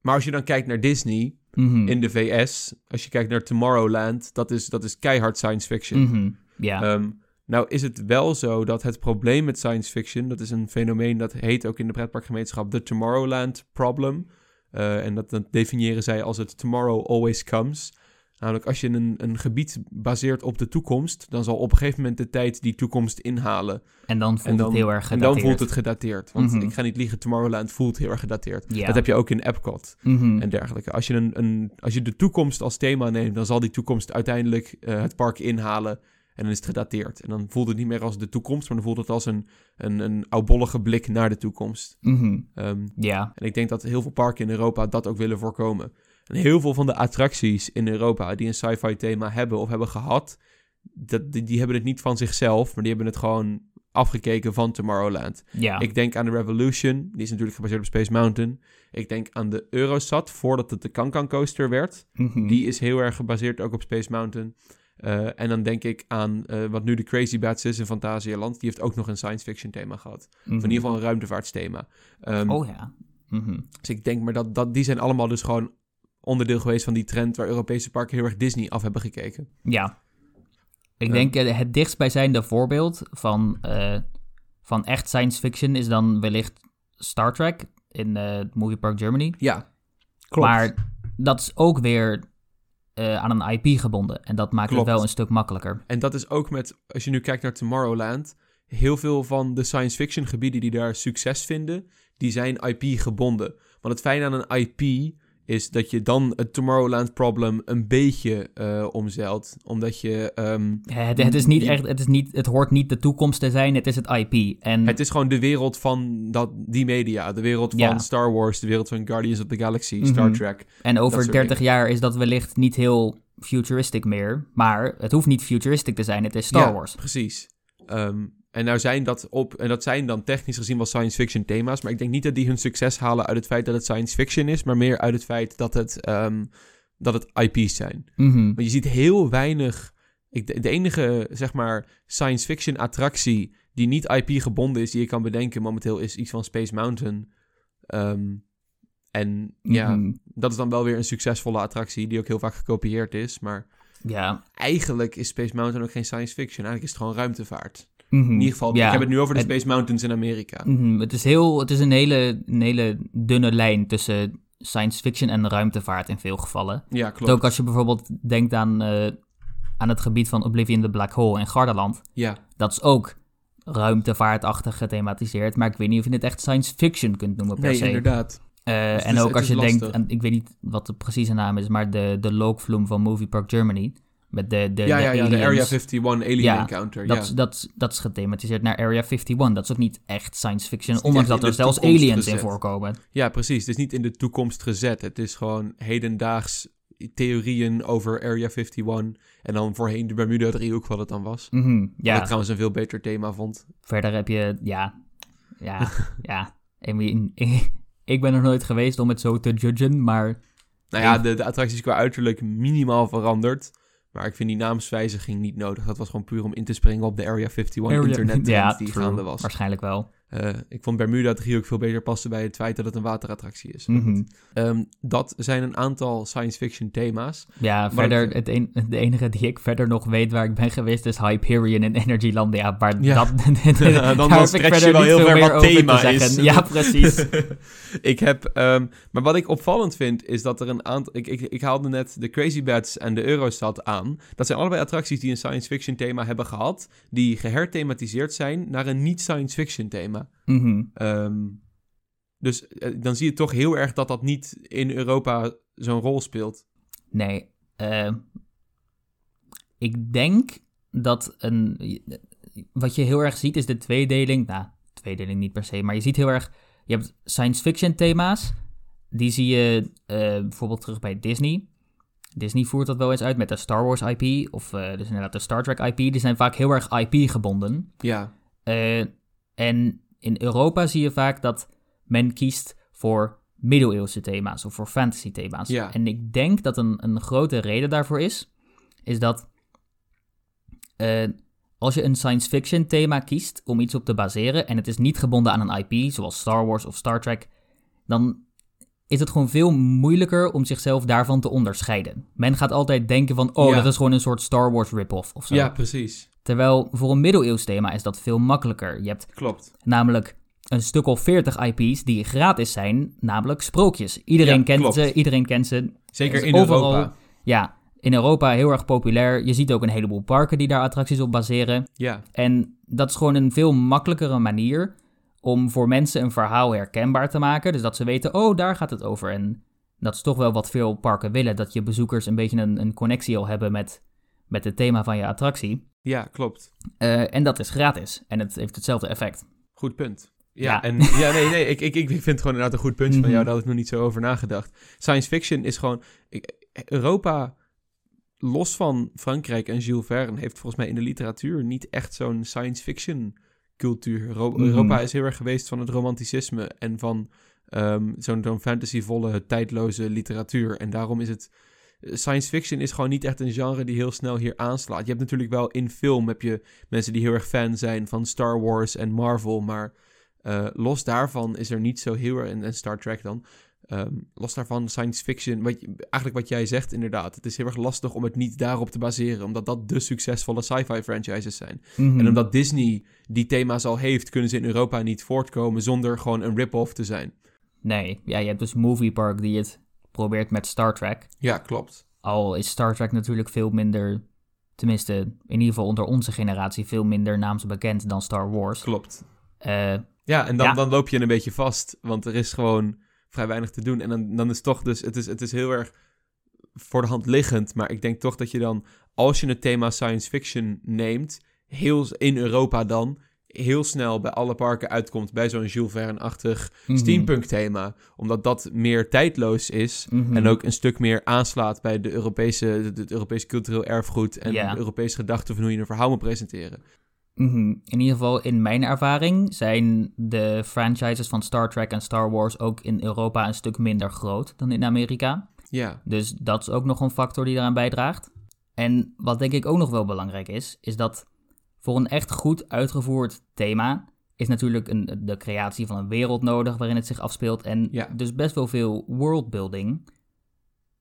maar als je dan kijkt naar Disney Mhm. in de VS, als je kijkt naar Tomorrowland, dat is, dat is keihard science fiction. Mhm. Ehm, nou is het wel zo dat het probleem met science fiction, dat is een fenomeen dat heet ook in de pretparkgemeenschap de Tomorrowland problem. Eh, en dat, dat definiëren zij als het tomorrow always comes. Namelijk, als je een, een gebied baseert op de toekomst, dan zal op een gegeven moment de tijd die toekomst inhalen. En dan voelt En dan, het heel erg en gedateerd. dan voelt het gedateerd. Want Mhm. ik ga niet liegen, Tomorrowland voelt heel erg gedateerd. Dat heb je ook in Epcot Mhm. en dergelijke. Als je, een, een, als je de toekomst als thema neemt, dan zal die toekomst uiteindelijk eh, het park inhalen. En dan is het gedateerd. En dan voelt het niet meer als de toekomst, maar dan voelt het als een, een, een oudbollige blik naar de toekomst. Mhm. Ehm, Ja. en ik denk dat heel veel parken in Europa dat ook willen voorkomen. En heel veel van de attracties in Europa die een sci-fi thema hebben of hebben gehad, dat, die, die hebben het niet van zichzelf, maar die hebben het gewoon afgekeken van Tomorrowland. Ja. Ik denk aan de Revolution, die is natuurlijk gebaseerd op Space Mountain. Ik denk aan de Eurosat, voordat het de Kankan Coaster werd. Mhm. Die is heel erg gebaseerd ook op Space Mountain. Eh, en dan denk ik aan eh, wat nu de Crazy Bats is in Fantasialand. Die heeft ook nog een science fiction thema gehad. Of in Mhm. ieder geval een ruimtevaartsthema. Ehm, Oh ja. Mhm. dus ik denk maar dat, dat die zijn allemaal dus gewoon onderdeel geweest van die trend waar Europese parken heel erg Disney af hebben gekeken. Ja. Ik denk eh, het dichtstbijzijnde voorbeeld van, eh, van echt science fiction is dan wellicht Star Trek in eh Movie Park Germany. Ja, klopt. Maar dat is ook weer aan een IP gebonden. En dat maakt Klopt. het wel een stuk makkelijker. En dat is ook met, als je nu kijkt naar Tomorrowland, heel veel van de science fiction gebieden die daar succes vinden, die zijn IP gebonden. Want het fijne aan een IP is dat je dan het Tomorrowland problem een beetje eh omzeilt. Omdat je, ehm, Het, het is niet echt, het, is niet, het hoort niet de toekomst te zijn, het is het IP. En het is gewoon de wereld van dat, die media. De wereld van Ja. Star Wars, de wereld van Guardians of the Galaxy, Star Mhm. Trek. En over soort 30 dingen. jaar is dat wellicht niet heel futuristic meer. Maar het hoeft niet futuristic te zijn, het is Star Ja, Wars. Precies. Ehm, en nou zijn dat op, en dat zijn dan technisch gezien wel science fiction thema's, maar ik denk niet dat die hun succes halen uit het feit dat het science fiction is, maar meer uit het feit dat het, ehm, dat het IP's zijn. Mhm. Want je ziet heel weinig. Ik, de, de enige, zeg maar, science fiction attractie die niet IP gebonden is, die je kan bedenken momenteel, is iets van Space Mountain. Ehm, en ja, Mhm. dat is dan wel weer een succesvolle attractie, die ook heel vaak gekopieerd is. Maar Ja. eigenlijk is Space Mountain ook geen science fiction. Eigenlijk is het gewoon ruimtevaart. Mhm. In ieder geval, Ja. ik heb het nu over de Space Mountains in Amerika. Mhm, Het is, heel, het is een, hele, een hele dunne lijn tussen science fiction en ruimtevaart in veel gevallen. Ja, klopt. Ook als je bijvoorbeeld denkt aan, eh, aan het gebied van Oblivion the Black Hole in Gardaland. Ja, Dat is ook ruimtevaartachtig gethematiseerd, maar ik weet niet of je het echt science fiction kunt noemen per nee, se. inderdaad. Eh, het en is- ook als je denkt, aan, ik weet niet wat de precieze naam is, maar de, de van Movie Park Germany. Met de, de, Ja, de ja, ja, de aliens. Area 51 Alien Ja, Encounter. Dat, ja. is- dat, dat is gethematiseerd naar Area 51. Dat is ook niet echt science fiction, ondanks dat er zelfs aliens in voorkomen. Ja, precies. Het is niet in de toekomst gezet. Het is gewoon hedendaags theorieën over Area 51. En dan voorheen de Bermuda-driehoek, wat het dan was. Wat ja, ik trouwens een veel beter thema vond. verder heb je, ja, ja, <laughs> ja. I mean, <laughs> ik ben er nooit geweest om het zo te judgen, maar Nou ja, de, de attracties qua uiterlijk minimaal veranderd. Maar ik vind die naamswijziging niet nodig. Dat was gewoon puur om in te springen op de Area 51 Area- internet ja, die true. gaande was. waarschijnlijk wel. Eh, ik vond Bermuda driehoek veel beter passen bij het feit dat het een waterattractie is. Mhm. Ehm, dat zijn een aantal science fiction thema's. Ja, verder, ik- het een, de enige die ik verder nog weet waar ik ben geweest is Hyperion in Energyland. Ja, maar Ja. dat, <laughs> <laughs> dan daar dan ik stretch je wel niet heel veel ver wat thema is. Ja, <laughs> precies. ik heb, ehm, maar wat ik opvallend vind, is dat er een aantal. Ik, ik, ik haalde net de Crazy Bats en de Eurostat aan. Dat zijn allebei attracties die een science fiction thema hebben gehad. Die geherthematiseerd zijn naar een niet-science fiction thema. Mhm. Ehm, dus eh, dan zie je toch heel erg dat dat niet in Europa zo'n rol speelt. Nee, eh, ik denk dat een. Wat je heel erg ziet is de tweedeling. Nou, tweedeling niet per se, maar je ziet heel erg. Je hebt science fiction thema's. Die zie je eh, bijvoorbeeld terug bij Disney. Disney voert dat wel eens uit met de Star Wars IP. Of dus inderdaad de Star Trek IP. Die zijn vaak heel erg IP gebonden. Ja, en in Europa zie je vaak dat men kiest voor middeleeuwse thema's of voor fantasy thema's. Ja. En ik denk dat een, een grote reden daarvoor is, is dat eh, als je een science fiction thema kiest om iets op te baseren en het is niet gebonden aan een IP, zoals Star Wars of Star Trek, dan is het gewoon veel moeilijker om zichzelf daarvan te onderscheiden. Men gaat altijd denken van, oh, Ja. dat is gewoon een soort Star Wars rip-off of zo. ja, precies. Terwijl voor een middeleeuws thema is dat veel makkelijker. Je hebt Klopt. namelijk een stuk of 40 IP's die gratis zijn, namelijk sprookjes. Iedereen Ja, kent klopt. ze, iedereen kent ze. Zeker is in overal- Europa. Ja, in Europa heel erg populair. Je ziet ook een heleboel parken die daar attracties op baseren. Ja, En dat is gewoon een veel makkelijkere manier om voor mensen een verhaal herkenbaar te maken. Dus dat ze weten, oh, daar gaat het over. En dat is toch wel wat veel parken willen. Dat je bezoekers een beetje een, een connectie al hebben met, met het thema van je attractie. Ja, klopt. Eh, en dat is gratis. En het heeft hetzelfde effect. Goed punt. Ja, Ja. en ja, nee, nee, ik, ik, ik vind het gewoon inderdaad een goed puntje van jou, Mhm. daar had ik nog niet zo over nagedacht. Science fiction is gewoon, Europa, los van Frankrijk en Jules Verne, heeft volgens mij in de literatuur niet echt zo'n science fiction cultuur. Mhm. Europa is heel erg geweest van het romanticisme en van ehm, zo'n zo'n fantasyvolle, tijdloze literatuur. En daarom is het, science fiction is gewoon niet echt een genre die heel snel hier aanslaat. Je hebt natuurlijk wel in film, heb je mensen die heel erg fan zijn van Star Wars en Marvel, maar eh, los daarvan is er niet zo heel erg, en, en Star Trek dan, ehm, los daarvan science fiction, wat, eigenlijk wat jij zegt inderdaad, het is heel erg lastig om het niet daarop te baseren, omdat dat de succesvolle sci-fi franchises zijn. Mhm. En omdat Disney die thema's al heeft, kunnen ze in Europa niet voortkomen zonder gewoon een rip-off te zijn. Nee, ja, je hebt dus Movie Park die het probeert met Star Trek. Ja, klopt. Al is Star Trek natuurlijk veel minder, tenminste in ieder geval onder onze generatie, veel minder naamsbekend dan Star Wars. Klopt. Eh, Ja, en dan, Ja. dan loop je een beetje vast, want er is gewoon vrij weinig te doen. En dan, dan is toch dus, het is, het is heel erg voor de hand liggend, maar ik denk toch dat je dan, als je het thema science fiction neemt, heel in Europa dan, heel snel bij alle parken uitkomt bij zo'n Jules Verne-achtig mhm. steampunk thema, omdat dat meer tijdloos is Mhm. en ook een stuk meer aanslaat bij de Europese, het, Europese cultureel erfgoed en de Europese gedachte van hoe je een verhaal moet presenteren. Mhm. In ieder geval, in mijn ervaring zijn de franchises van Star Trek en Star Wars ook in Europa een stuk minder groot dan in Amerika. Ja, Dus dat is ook nog een factor die daaraan bijdraagt. En wat denk ik ook nog wel belangrijk is, is dat voor een echt goed uitgevoerd thema is natuurlijk een, de creatie van een wereld nodig waarin het zich afspeelt. En Ja. dus best wel veel worldbuilding.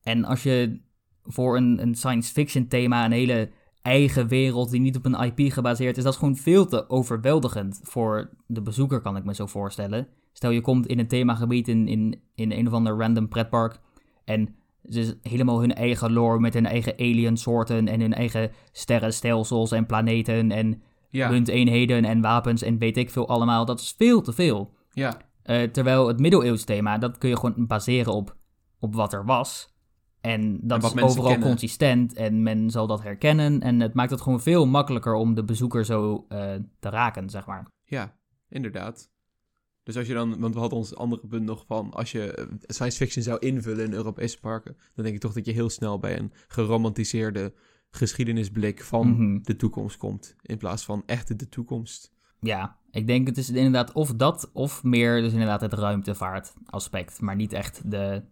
En als je voor een, een science fiction thema een hele eigen wereld die niet op een IP gebaseerd is, dat is gewoon veel te overweldigend voor de bezoeker, kan ik me zo voorstellen. Stel je komt in een themagebied in, in, in een of ander random pretpark en ze is helemaal hun eigen lore met hun eigen aliensoorten en hun eigen sterrenstelsels en planeten en ja, munteenheden en wapens en weet ik veel allemaal. Dat is veel te veel. ja. Eh, terwijl het middeleeuws thema, dat kun je gewoon baseren op, op wat er was. En dat is overal kennen. consistent en men zal dat herkennen. En het maakt het gewoon veel makkelijker om de bezoeker zo eh, te raken, zeg maar. Ja, inderdaad. Dus als je dan, want we hadden ons andere punt nog van, als je eh, science fiction zou invullen in Europese parken, dan denk ik toch dat je heel snel bij een geromantiseerde geschiedenisblik van Mhm. de toekomst komt, in plaats van echt de toekomst. Ja, ik denk het is inderdaad of dat of meer dus inderdaad het ruimtevaartaspect. Maar niet echt de,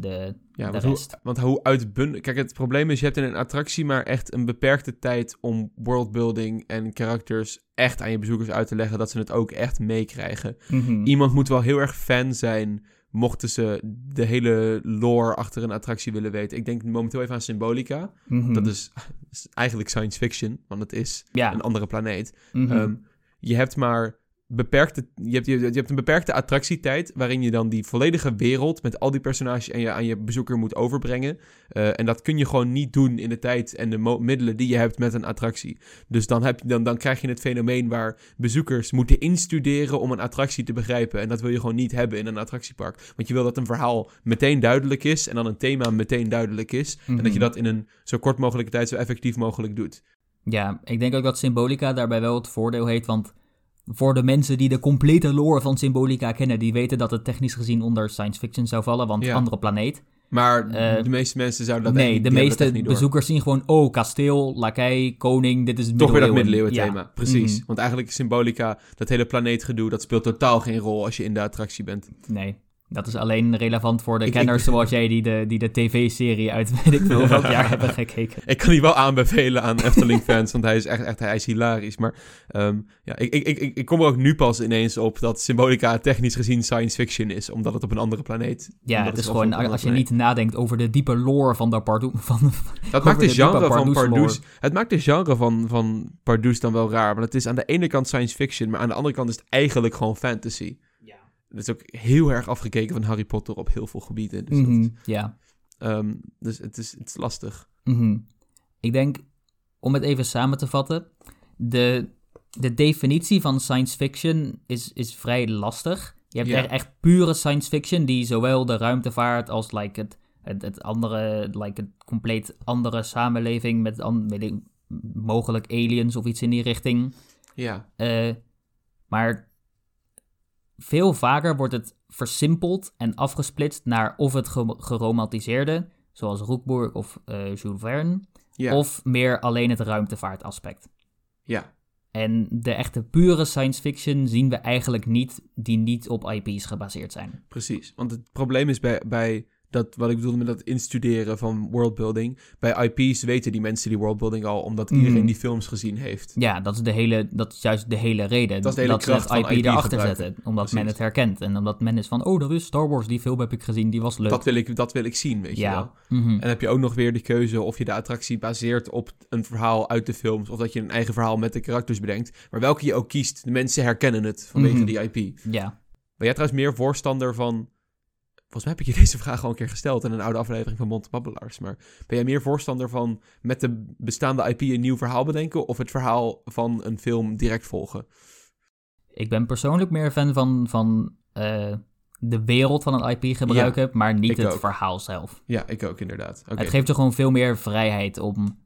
de, Ja, de want hoe, rest. want hoe uitbundig... Kijk, het probleem is, je hebt in een attractie maar echt een beperkte tijd om worldbuilding en karakters echt aan je bezoekers uit te leggen, dat ze het ook echt meekrijgen. Mhm. Iemand moet wel heel erg fan zijn, mochten ze de hele lore achter een attractie willen weten. Ik denk momenteel even aan Symbolica. Mhm. Dat is, is eigenlijk science fiction, want het is ja. een andere planeet. mhm. Ehm, je hebt maar beperkte, je hebt, je, je hebt een beperkte attractietijd waarin je dan die volledige wereld met al die personages aan je, aan je bezoeker moet overbrengen. Eh, en dat kun je gewoon niet doen in de tijd en de middelen die je hebt met een attractie. Dus dan, heb je, dan, dan krijg je het fenomeen waar bezoekers moeten instuderen om een attractie te begrijpen. En dat wil je gewoon niet hebben in een attractiepark. Want je wil dat een verhaal meteen duidelijk is en dan een thema meteen duidelijk is. En dat je Mhm. dat in een zo kort mogelijke tijd zo effectief mogelijk doet. Ja, ik denk ook dat Symbolica daarbij wel het voordeel heeft, want voor de mensen die de complete lore van Symbolica kennen, die weten dat het technisch gezien onder science fiction zou vallen, want Ja. andere planeet. Maar Eh, de meeste mensen zouden dat nee, niet- de meeste door. bezoekers zien gewoon, oh, kasteel, lakij, koning, dit is het Toch weer dat middeleeuwen. thema, Ja. precies. Mhm. Want eigenlijk Symbolica, dat hele planeetgedoe, dat speelt totaal geen rol als je in de attractie bent. Nee, dat is alleen relevant voor de Ik- kenners ik- zoals jij die de, die de tv-serie uit weet ik veel welk jaar <laughs> hebben gekeken. Ik kan die wel aanbevelen aan Efteling-fans, want hij is echt, echt hij is hilarisch. Maar ehm, ja, ik, ik, ik, ik kom er ook nu pas ineens op dat Symbolica technisch gezien science fiction is, omdat het op een andere planeet... Ja, het is gewoon, als je niet nadenkt over de diepe lore van de Pardoes. Van, Dat <laughs> maakt de genre van Pardoes. Het maakt de genre van, van Pardoes dan wel raar, want het is aan de ene kant science fiction, maar aan de andere kant is het eigenlijk gewoon fantasy. Het is ook heel erg afgekeken van Harry Potter op heel veel gebieden. Dus, dat- Mhm, ja. ehm, dus het, is, het is lastig. Mhm. Ik denk, om het even samen te vatten, de, de definitie van science fiction is, is vrij lastig. Je hebt Ja. echt, echt pure science fiction die zowel de ruimtevaart als like, het, het, het andere, like, het compleet andere samenleving met an, weet ik, mogelijk aliens of iets in die richting. Ja, Eh, maar veel vaker wordt het versimpeld en afgesplitst naar of het ge- geromantiseerde, zoals Roekboer of eh Jules Verne, ja, of meer alleen het ruimtevaartaspect. ja. En de echte pure science fiction zien we eigenlijk niet, die niet op IP's gebaseerd zijn. Precies, want het probleem is bij, bij dat, wat ik bedoelde met dat instuderen van worldbuilding. Bij IP's weten die mensen die worldbuilding al, omdat iedereen Mhm. die films gezien heeft. Ja, dat is, de hele, dat is juist de hele reden. Dat is de hele ze kracht het van IP IP erachter zetten. Omdat Precies. men het herkent. En omdat men is van, oh, dat is Star Wars, die film heb ik gezien, die was leuk. Dat wil, ik, dat wil ik zien, weet je wel. Mhm. En dan heb je ook nog weer de keuze of je de attractie baseert op een verhaal uit de films. Of dat je een eigen verhaal met de karakters bedenkt. Maar welke je ook kiest, de mensen herkennen het vanwege Mhm. die IP. ja. Ben jij trouwens meer voorstander van... Volgens mij heb ik je <laughs> deze vraag al een keer gesteld in een oude aflevering van Monte Babbelaars. Maar ben jij meer voorstander van met de bestaande IP een nieuw verhaal bedenken... of het verhaal van een film direct volgen? Ik ben persoonlijk meer fan van, van eh, de wereld van een IP gebruiken, maar niet het ook. verhaal zelf. Ja, ik ook inderdaad. Het geeft je gewoon veel meer vrijheid om,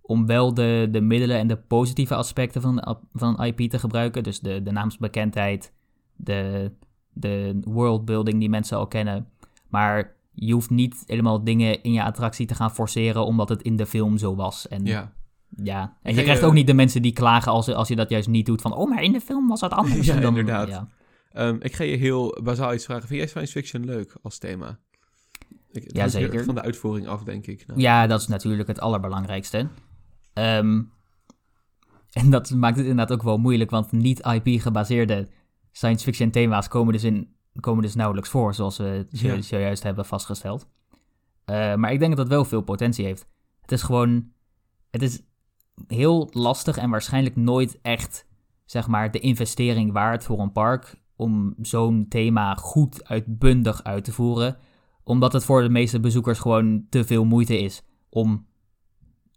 om wel de, de middelen en de positieve aspecten van, van een IP te gebruiken. Dus de, de naamsbekendheid, de, de worldbuilding die mensen al kennen. Maar je hoeft niet helemaal dingen in je attractie te gaan forceren omdat het in de film zo was. En Ja. Ja, en je krijgt ook niet de mensen die klagen als, als je dat juist niet doet. Van, oh, maar in de film was het anders. <laughs> Ja, dan- inderdaad. Ja. Ehm, ik ga je heel bazaal iets vragen. Vind jij science fiction leuk als thema? Ik, Ja, zeker. van de uitvoering af, denk ik. Nou, ja, dat is natuurlijk het allerbelangrijkste. Ehm, <laughs> en dat maakt het inderdaad ook wel moeilijk, want niet IP-gebaseerde science fiction thema's komen dus, in, komen dus nauwelijks voor, zoals we Ja. zojuist hebben vastgesteld. Eh, maar ik denk dat het wel veel potentie heeft. Het is gewoon, het is heel lastig en waarschijnlijk nooit echt, zeg maar, de investering waard voor een park om zo'n thema goed uitbundig uit te voeren. Omdat het voor de meeste bezoekers gewoon te veel moeite is om,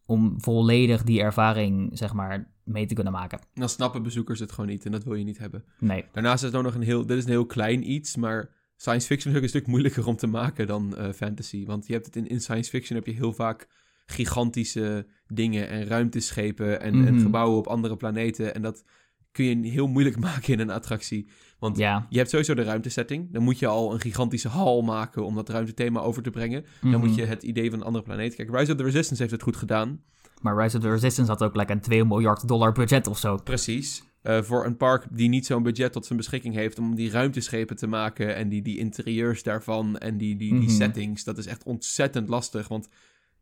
om volledig die ervaring, zeg maar, mee te kunnen maken. Dan snappen bezoekers het gewoon niet en dat wil je niet hebben. Nee. Daarnaast is het ook nog een heel... Dit is een heel klein iets, maar science fiction is ook een stuk moeilijker om te maken dan eh, fantasy. Want je hebt het in, in science fiction heb je heel vaak gigantische dingen en ruimteschepen en, en Mhm. gebouwen op andere planeten. En dat kun je heel moeilijk <laughs> maken in een attractie. Want Ja. je hebt sowieso de ruimtesetting. Dan moet je al een gigantische hal maken om dat ruimtethema over te brengen. Dan Mhm. moet je het idee van een andere planeet... Kijk, Rise of the Resistance heeft het goed gedaan. Maar Rise of the Resistance had ook like een 2 miljard dollar budget of zo. Precies. Eh, voor een park die niet zo'n budget tot zijn beschikking heeft om die ruimteschepen te maken en die, die interieurs daarvan en die, die, die Mhm. settings, dat is echt ontzettend lastig. Want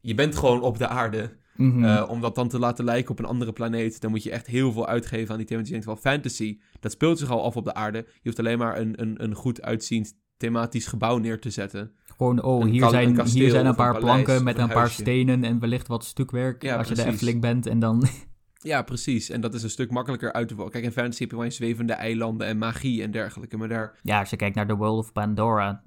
je bent gewoon op de aarde. Mhm. Eh, om dat dan te laten lijken op een andere planeet, dan moet je echt heel veel uitgeven aan die thema's. Je denkt wel, fantasy, dat speelt zich al af op de aarde. Je hoeft alleen maar een, een, een goed uitziend thematisch gebouw neer te zetten. Gewoon, oh, een hier een zijn, kasteel hier zijn een een paar planken met een een paar stenen en wellicht wat stukwerk. Ja, als je de. Efteling bent en dan... <laughs> Ja, precies. En dat is een stuk makkelijker uit te voeren. Kijk, in fantasy heb je wel eens zwevende eilanden en magie en dergelijke. Maar daar, ja, als je kijkt naar The World of Pandora,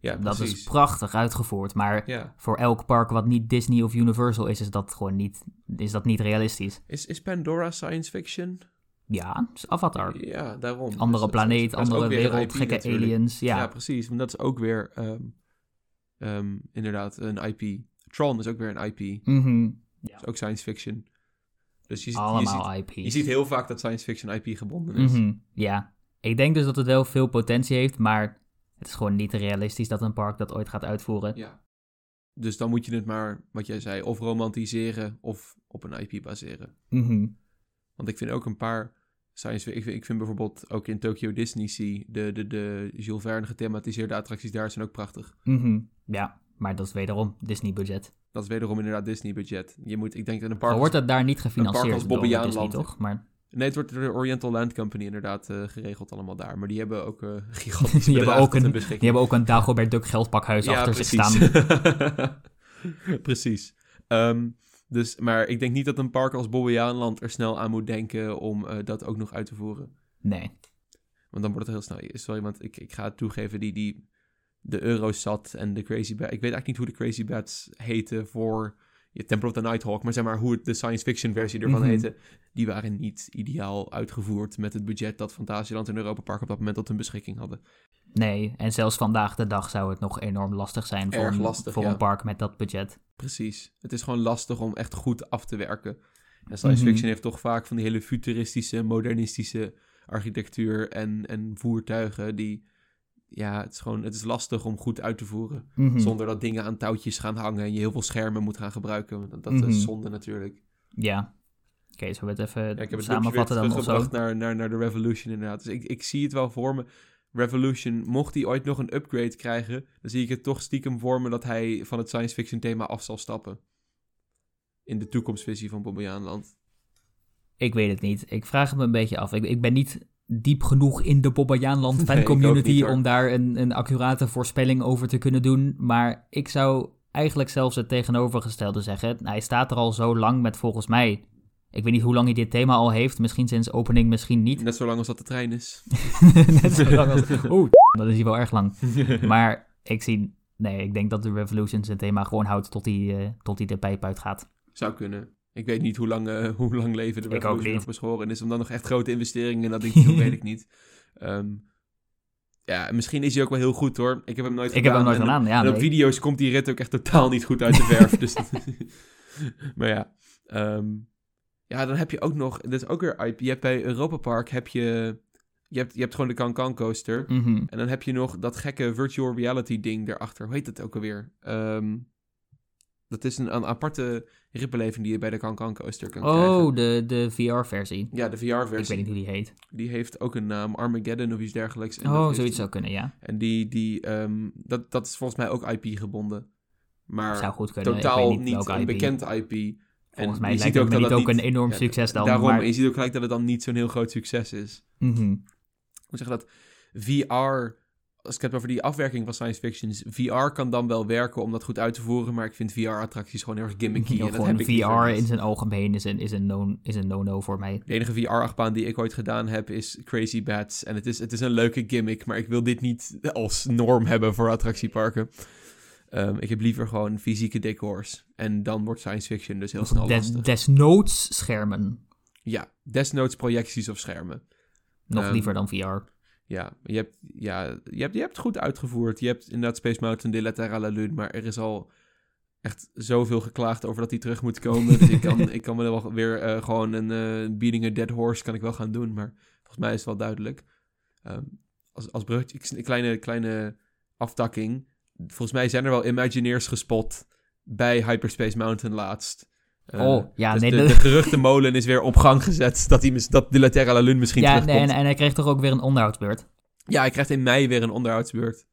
ja, dat precies. is prachtig uitgevoerd. Maar Ja. voor elk park wat niet Disney of Universal is, is dat gewoon niet, is dat niet realistisch. Is, is Pandora science fiction? Ja, is Avatar. Ja, daarom. Andere Dus planeet, andere een wereld, gekke natuurlijk. aliens. Ja, Ja. precies. Want dat is ook weer ehm, ehm, inderdaad een IP. Tron is ook weer een IP. Mhm. Is ook science fiction. Dus je, ziet- je, allemaal ziet, IP's. je ziet heel vaak dat science fiction IP gebonden is. Mhm, Ja, ik denk dus dat het wel veel potentie heeft, maar het is gewoon niet realistisch dat een park dat ooit gaat uitvoeren. Ja. Dus dan moet je het maar, wat jij zei, of romantiseren of op een IP baseren. Mhm. Want ik vind ook een paar science. Ik vind, ik vind bijvoorbeeld ook in Tokyo Disney Sea... De, de, de Jules Verne gethematiseerde attracties daar zijn ook prachtig. Mhm. Ja, maar dat is wederom Disney-budget. Dat is wederom inderdaad Disney-budget. Je moet, ik denk dat een park... wordt het daar niet park gefinancierd als door Disney, Bobbejaanland. toch? Maar Nee, het wordt door de Oriental Land Company inderdaad eh, geregeld allemaal daar. Maar die hebben ook eh <laughs> gigantisch Die hebben ook een- Die hebben ook een Dagobert Duck geldpakhuis achter zich staan. <laughs> precies. Ehm, dus, maar ik denk niet dat een park als Bobbejaanland er snel aan moet denken om eh, dat ook nog uit te voeren. Nee. Want dan wordt het heel snel. Sorry, want ik, ik ga het toegeven, die, die, de Eurosat en de Crazy Bats. Ik weet eigenlijk niet hoe de Crazy Bats heten voor je Temple of the Nighthawk, maar zeg maar hoe het de science fiction versie ervan Mhm. heette, die waren niet ideaal uitgevoerd met het budget dat Fantasieland en Europa Park op dat moment tot hun beschikking hadden. Nee, en zelfs vandaag de dag zou het nog enorm lastig zijn voor, een, lastig, voor ja. een park met dat budget. Precies. Het is gewoon lastig om echt goed af te werken. En science Mhm. fiction heeft toch vaak van die hele futuristische, modernistische architectuur en, en voertuigen die... Ja, het is gewoon het is lastig om goed uit te voeren. Mhm. Zonder dat dingen aan touwtjes gaan hangen en je heel veel schermen moet gaan gebruiken. Dat, dat Mhm. is zonde natuurlijk. Ja. Oké, zullen we het even Ja, ik heb het samenvatten dan of zo? teruggebracht naar, naar, naar de Revolution inderdaad. Dus ik, ik zie het wel voor me. Revolution, mocht hij ooit nog een upgrade krijgen, dan zie ik het toch stiekem voor me dat hij van het science fiction thema af zal stappen. In de toekomstvisie van Bobbejaanland. Ik weet het niet. Ik vraag het me een beetje af. Ik, ik ben niet diep genoeg in de Bobbejaanland fan community om daar een, een accurate voorspelling over te kunnen doen. Maar ik zou eigenlijk zelfs het tegenovergestelde zeggen. Hij staat er al zo lang met volgens mij... Ik weet niet hoe lang hij dit thema al heeft. Misschien sinds opening, misschien niet. Net zolang als dat de trein is. <laughs> Net zo lang als... Oeh, dat is hier wel erg lang. Maar ik zie... Nee, ik denk dat de Revolution zijn thema gewoon houdt tot hij, eh, tot hij de pijp uitgaat. Zou kunnen. Ik weet niet hoe lang, eh, <laughs> hoe lang leven de Ik Revolution niet. nog beschoren is. Om dan nog echt grote investeringen in dat ding te doen, <laughs> weet ik niet. Ehm, ja, misschien is hij ook wel heel goed hoor. Ik heb hem nooit Ik heb hem nooit en- gedaan, ja. en op nee. video's komt die rit ook echt totaal niet goed uit de verf. dus dat- <laughs> maar ja. ehm, ja, dan heb je ook nog... Dat is ook weer IP. Je hebt bij Europa Park heb je... Je hebt, je hebt gewoon de Cancan coaster. Mhm. En dan heb je nog dat gekke virtual reality ding daarachter. Hoe heet dat ook alweer? Ehm, dat is een, een aparte ripbeleving die je bij de Cancan coaster kan krijgen. Oh, de, de VR-versie. Ja, de Ik weet VR-versie. niet hoe die heet. Die heeft ook een naam, Armageddon of iets dergelijks. En Oh, zoiets zou kunnen, ja. En die, die ehm, dat, dat is volgens mij ook IP gebonden. Maar Zou goed kunnen. ik totaal weet niet, niet, een IP. bekend IP. Volgens en mij je lijkt ziet het me dat niet dat ook een enorm ja, succes dan. Daarom, maar... je ziet ook gelijk dat het dan niet zo'n heel groot succes is. Ik moet zeggen dat VR, als ik het heb over die afwerking van science fictions, VR kan dan wel werken om dat goed uit te voeren, maar ik vind VR-attracties gewoon heel erg gimmicky. Ja, en dat heb ik VR in zijn algemeen is een, is een, no, is een no-no voor mij. De enige VR-achtbaan die ik ooit gedaan heb is Crazy Bats. En het is, het is een leuke gimmick, maar ik wil dit niet als norm hebben voor attractieparken. Ehm, ik heb liever gewoon fysieke decors. En dan wordt science fiction dus heel snel Des, lastig. desnoods schermen. Ja, desnoods projecties of schermen. Nog Ehm, liever dan VR. Ja, je hebt, ja je, hebt, je hebt het goed uitgevoerd. Je hebt inderdaad Space Mountain de la Terra la Lune, maar er is al echt zoveel geklaagd over dat hij terug moet komen. dus ik kan, <laughs> ik kan me wel weer eh, gewoon een eh, Beating a Dead Horse kan ik wel gaan doen, maar volgens mij is het wel duidelijk. Ehm, als, als bruggetje, een kleine, kleine aftakking. Volgens mij zijn er wel Imagineers gespot bij Hyperspace Mountain laatst. Eh, oh, ja, dus nee. de, dat- de geruchtenmolen is weer op gang gezet <laughs> dat, hij, dat de La Terra la Lune misschien ja, terugkomt. nee, en, en hij kreeg toch ook weer een onderhoudsbeurt. Ja, hij krijgt in mei weer een onderhoudsbeurt.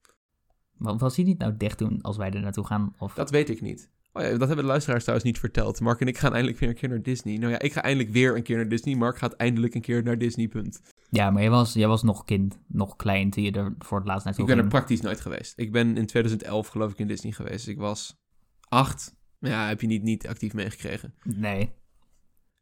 Wat was hij niet nou dicht doen als wij er naartoe gaan? Of... Dat weet ik niet. Oh ja, dat hebben de luisteraars trouwens niet verteld. Mark en ik gaan eindelijk weer een keer naar Disney. Nou ja, ik ga eindelijk weer een keer naar Disney. Mark gaat eindelijk een keer naar Disney, punt. Ja, maar jij was, jij was nog kind, nog klein toen je er voor het laatst naartoe Ik ben er ging. praktisch nooit geweest. Ik ben in 2011 geloof ik in Disney geweest. Ik was acht. Ja, heb je niet, niet actief meegekregen. Nee,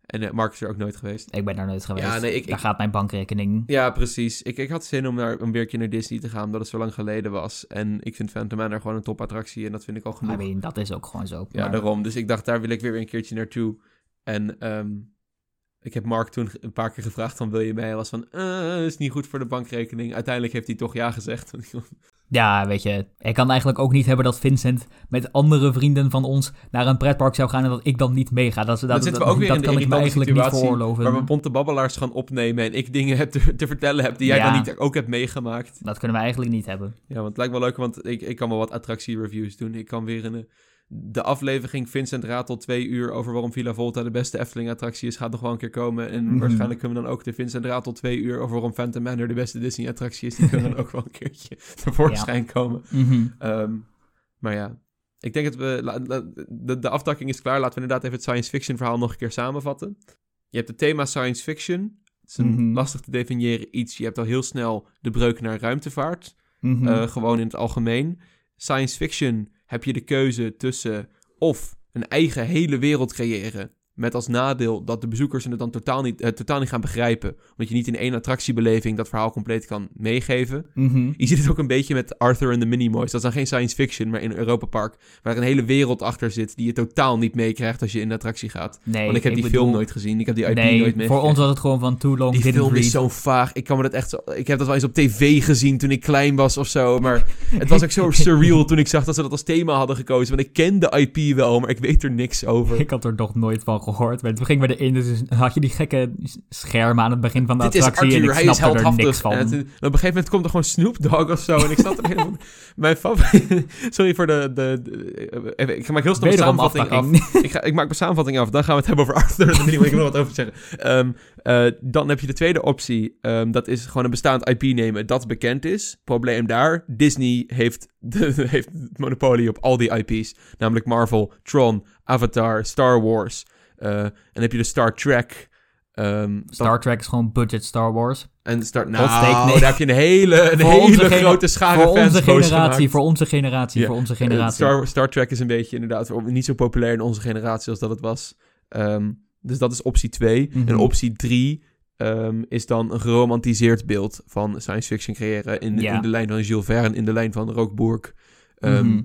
En eh, Mark is er ook nooit geweest. ik ben daar nooit geweest. Ja, nee, ik- daar ik- gaat mijn bankrekening. Ja, precies. Ik, ik had zin om, naar, een keer naar Disney te gaan, omdat het zo lang geleden was. En ik vind Phantom Manor gewoon een topattractie en dat vind ik al I genoeg. mean, dat is ook gewoon zo. Ja, maar- daarom. Dus ik dacht, daar wil ik weer een keertje naartoe. En ehm, ik heb Mark toen een paar keer gevraagd van, wil je mee? Hij was van, eh, is niet goed voor de bankrekening. Uiteindelijk heeft hij toch ja gezegd. <laughs> Ja, weet je, ik kan eigenlijk ook niet hebben dat Vincent met andere vrienden van ons naar een pretpark zou gaan en dat ik dan niet meega. Dat, dat, Dan we ook weer dat in de kan ik me eigenlijk niet veroorloven. waar we bonte babbelaars gaan opnemen en ik dingen <laughs> heb te, te vertellen heb die jij Ja. dan niet ook hebt meegemaakt. Dat kunnen we eigenlijk niet hebben. Ja, want het lijkt wel leuk, want ik, ik kan wel wat attractiereviews doen. Ik kan weer een... De aflevering Vincent Ratel twee uur over waarom Villa Volta de beste Efteling-attractie is, gaat nog wel een keer komen. En Mhm. waarschijnlijk kunnen we dan ook de Vincent Ratel twee uur over waarom Phantom Manor de beste Disney-attractie is. Die kunnen dan ook wel een keertje <laughs> tevoorschijn komen. Mhm. Ehm, maar ja, ik denk dat we... la- la- de, de aftakking is klaar. Laten we inderdaad even het science fiction verhaal nog een keer samenvatten. Je hebt het thema science fiction. Het is een Mhm. lastig te definiëren iets. Je hebt al heel snel de breuk naar ruimtevaart. Eh, gewoon in het algemeen. Science fiction heb je de keuze tussen of een eigen hele wereld creëren Met als nadeel dat de bezoekers het dan totaal niet, eh, totaal niet gaan begrijpen. Omdat je niet in één attractiebeleving dat verhaal compleet kan meegeven. Mhm. Je ziet het ook een beetje met Arthur en de Minimoys. Dat is dan geen science fiction, maar in Europa Park. Waar een hele wereld achter zit die je totaal niet meekrijgt als je in de attractie gaat. Nee, Want ik heb die bedoel- film nooit gezien. Ik heb die IP Nee, nooit meegekregen. voor ons was het gewoon van too long, Die film read. is zo vaag. Ik kan me dat echt zo... Ik heb dat wel eens op tv gezien toen ik klein was of zo. Maar het was ook zo <laughs> surreal toen ik zag dat ze dat als thema hadden gekozen. Want ik ken de IP wel, maar ik weet er niks over. Ik had er nog nooit van gehoord. Maar toen gingen we erin, dus had je die gekke schermen aan het begin van de Dit is attractie. Arthur, en hij ik is er niks van. En het- op een gegeven moment komt er gewoon Snoop Dogg of zo. En ik zat er helemaal... <laughs> Mijn favoriet... <laughs> Sorry voor de... de, de- ik ga maar heel snel een samenvatting af. ik, ga, ik maak mijn samenvatting af. Dan gaan we het hebben over Arthur. de. Ik er wat over zeggen. Ehm, eh, dan heb je de tweede optie. Ehm, dat is gewoon een bestaand IP nemen dat bekend is. Probleem daar. Disney heeft, <laughs> de, heeft het monopolie op al die IP's. Namelijk Marvel, Tron, Avatar, Star Wars. Eh, en dan heb je de Star Trek. ehm, Star Trek is gewoon budget Star Wars. en Star... Nou, Godsteek, nee. daar heb je een hele, een hele grote schare voor fans onze generatie, voor onze generatie, voor onze generatie. Star, Star Trek is een beetje inderdaad niet zo populair in onze generatie als dat het was. Ehm, dus dat is optie 2. Mhm. En optie 3 is dan een geromantiseerd beeld van science fiction creëren in, de lijn van Jules Verne, in de lijn van Rookbourg. Ehm, Mhm.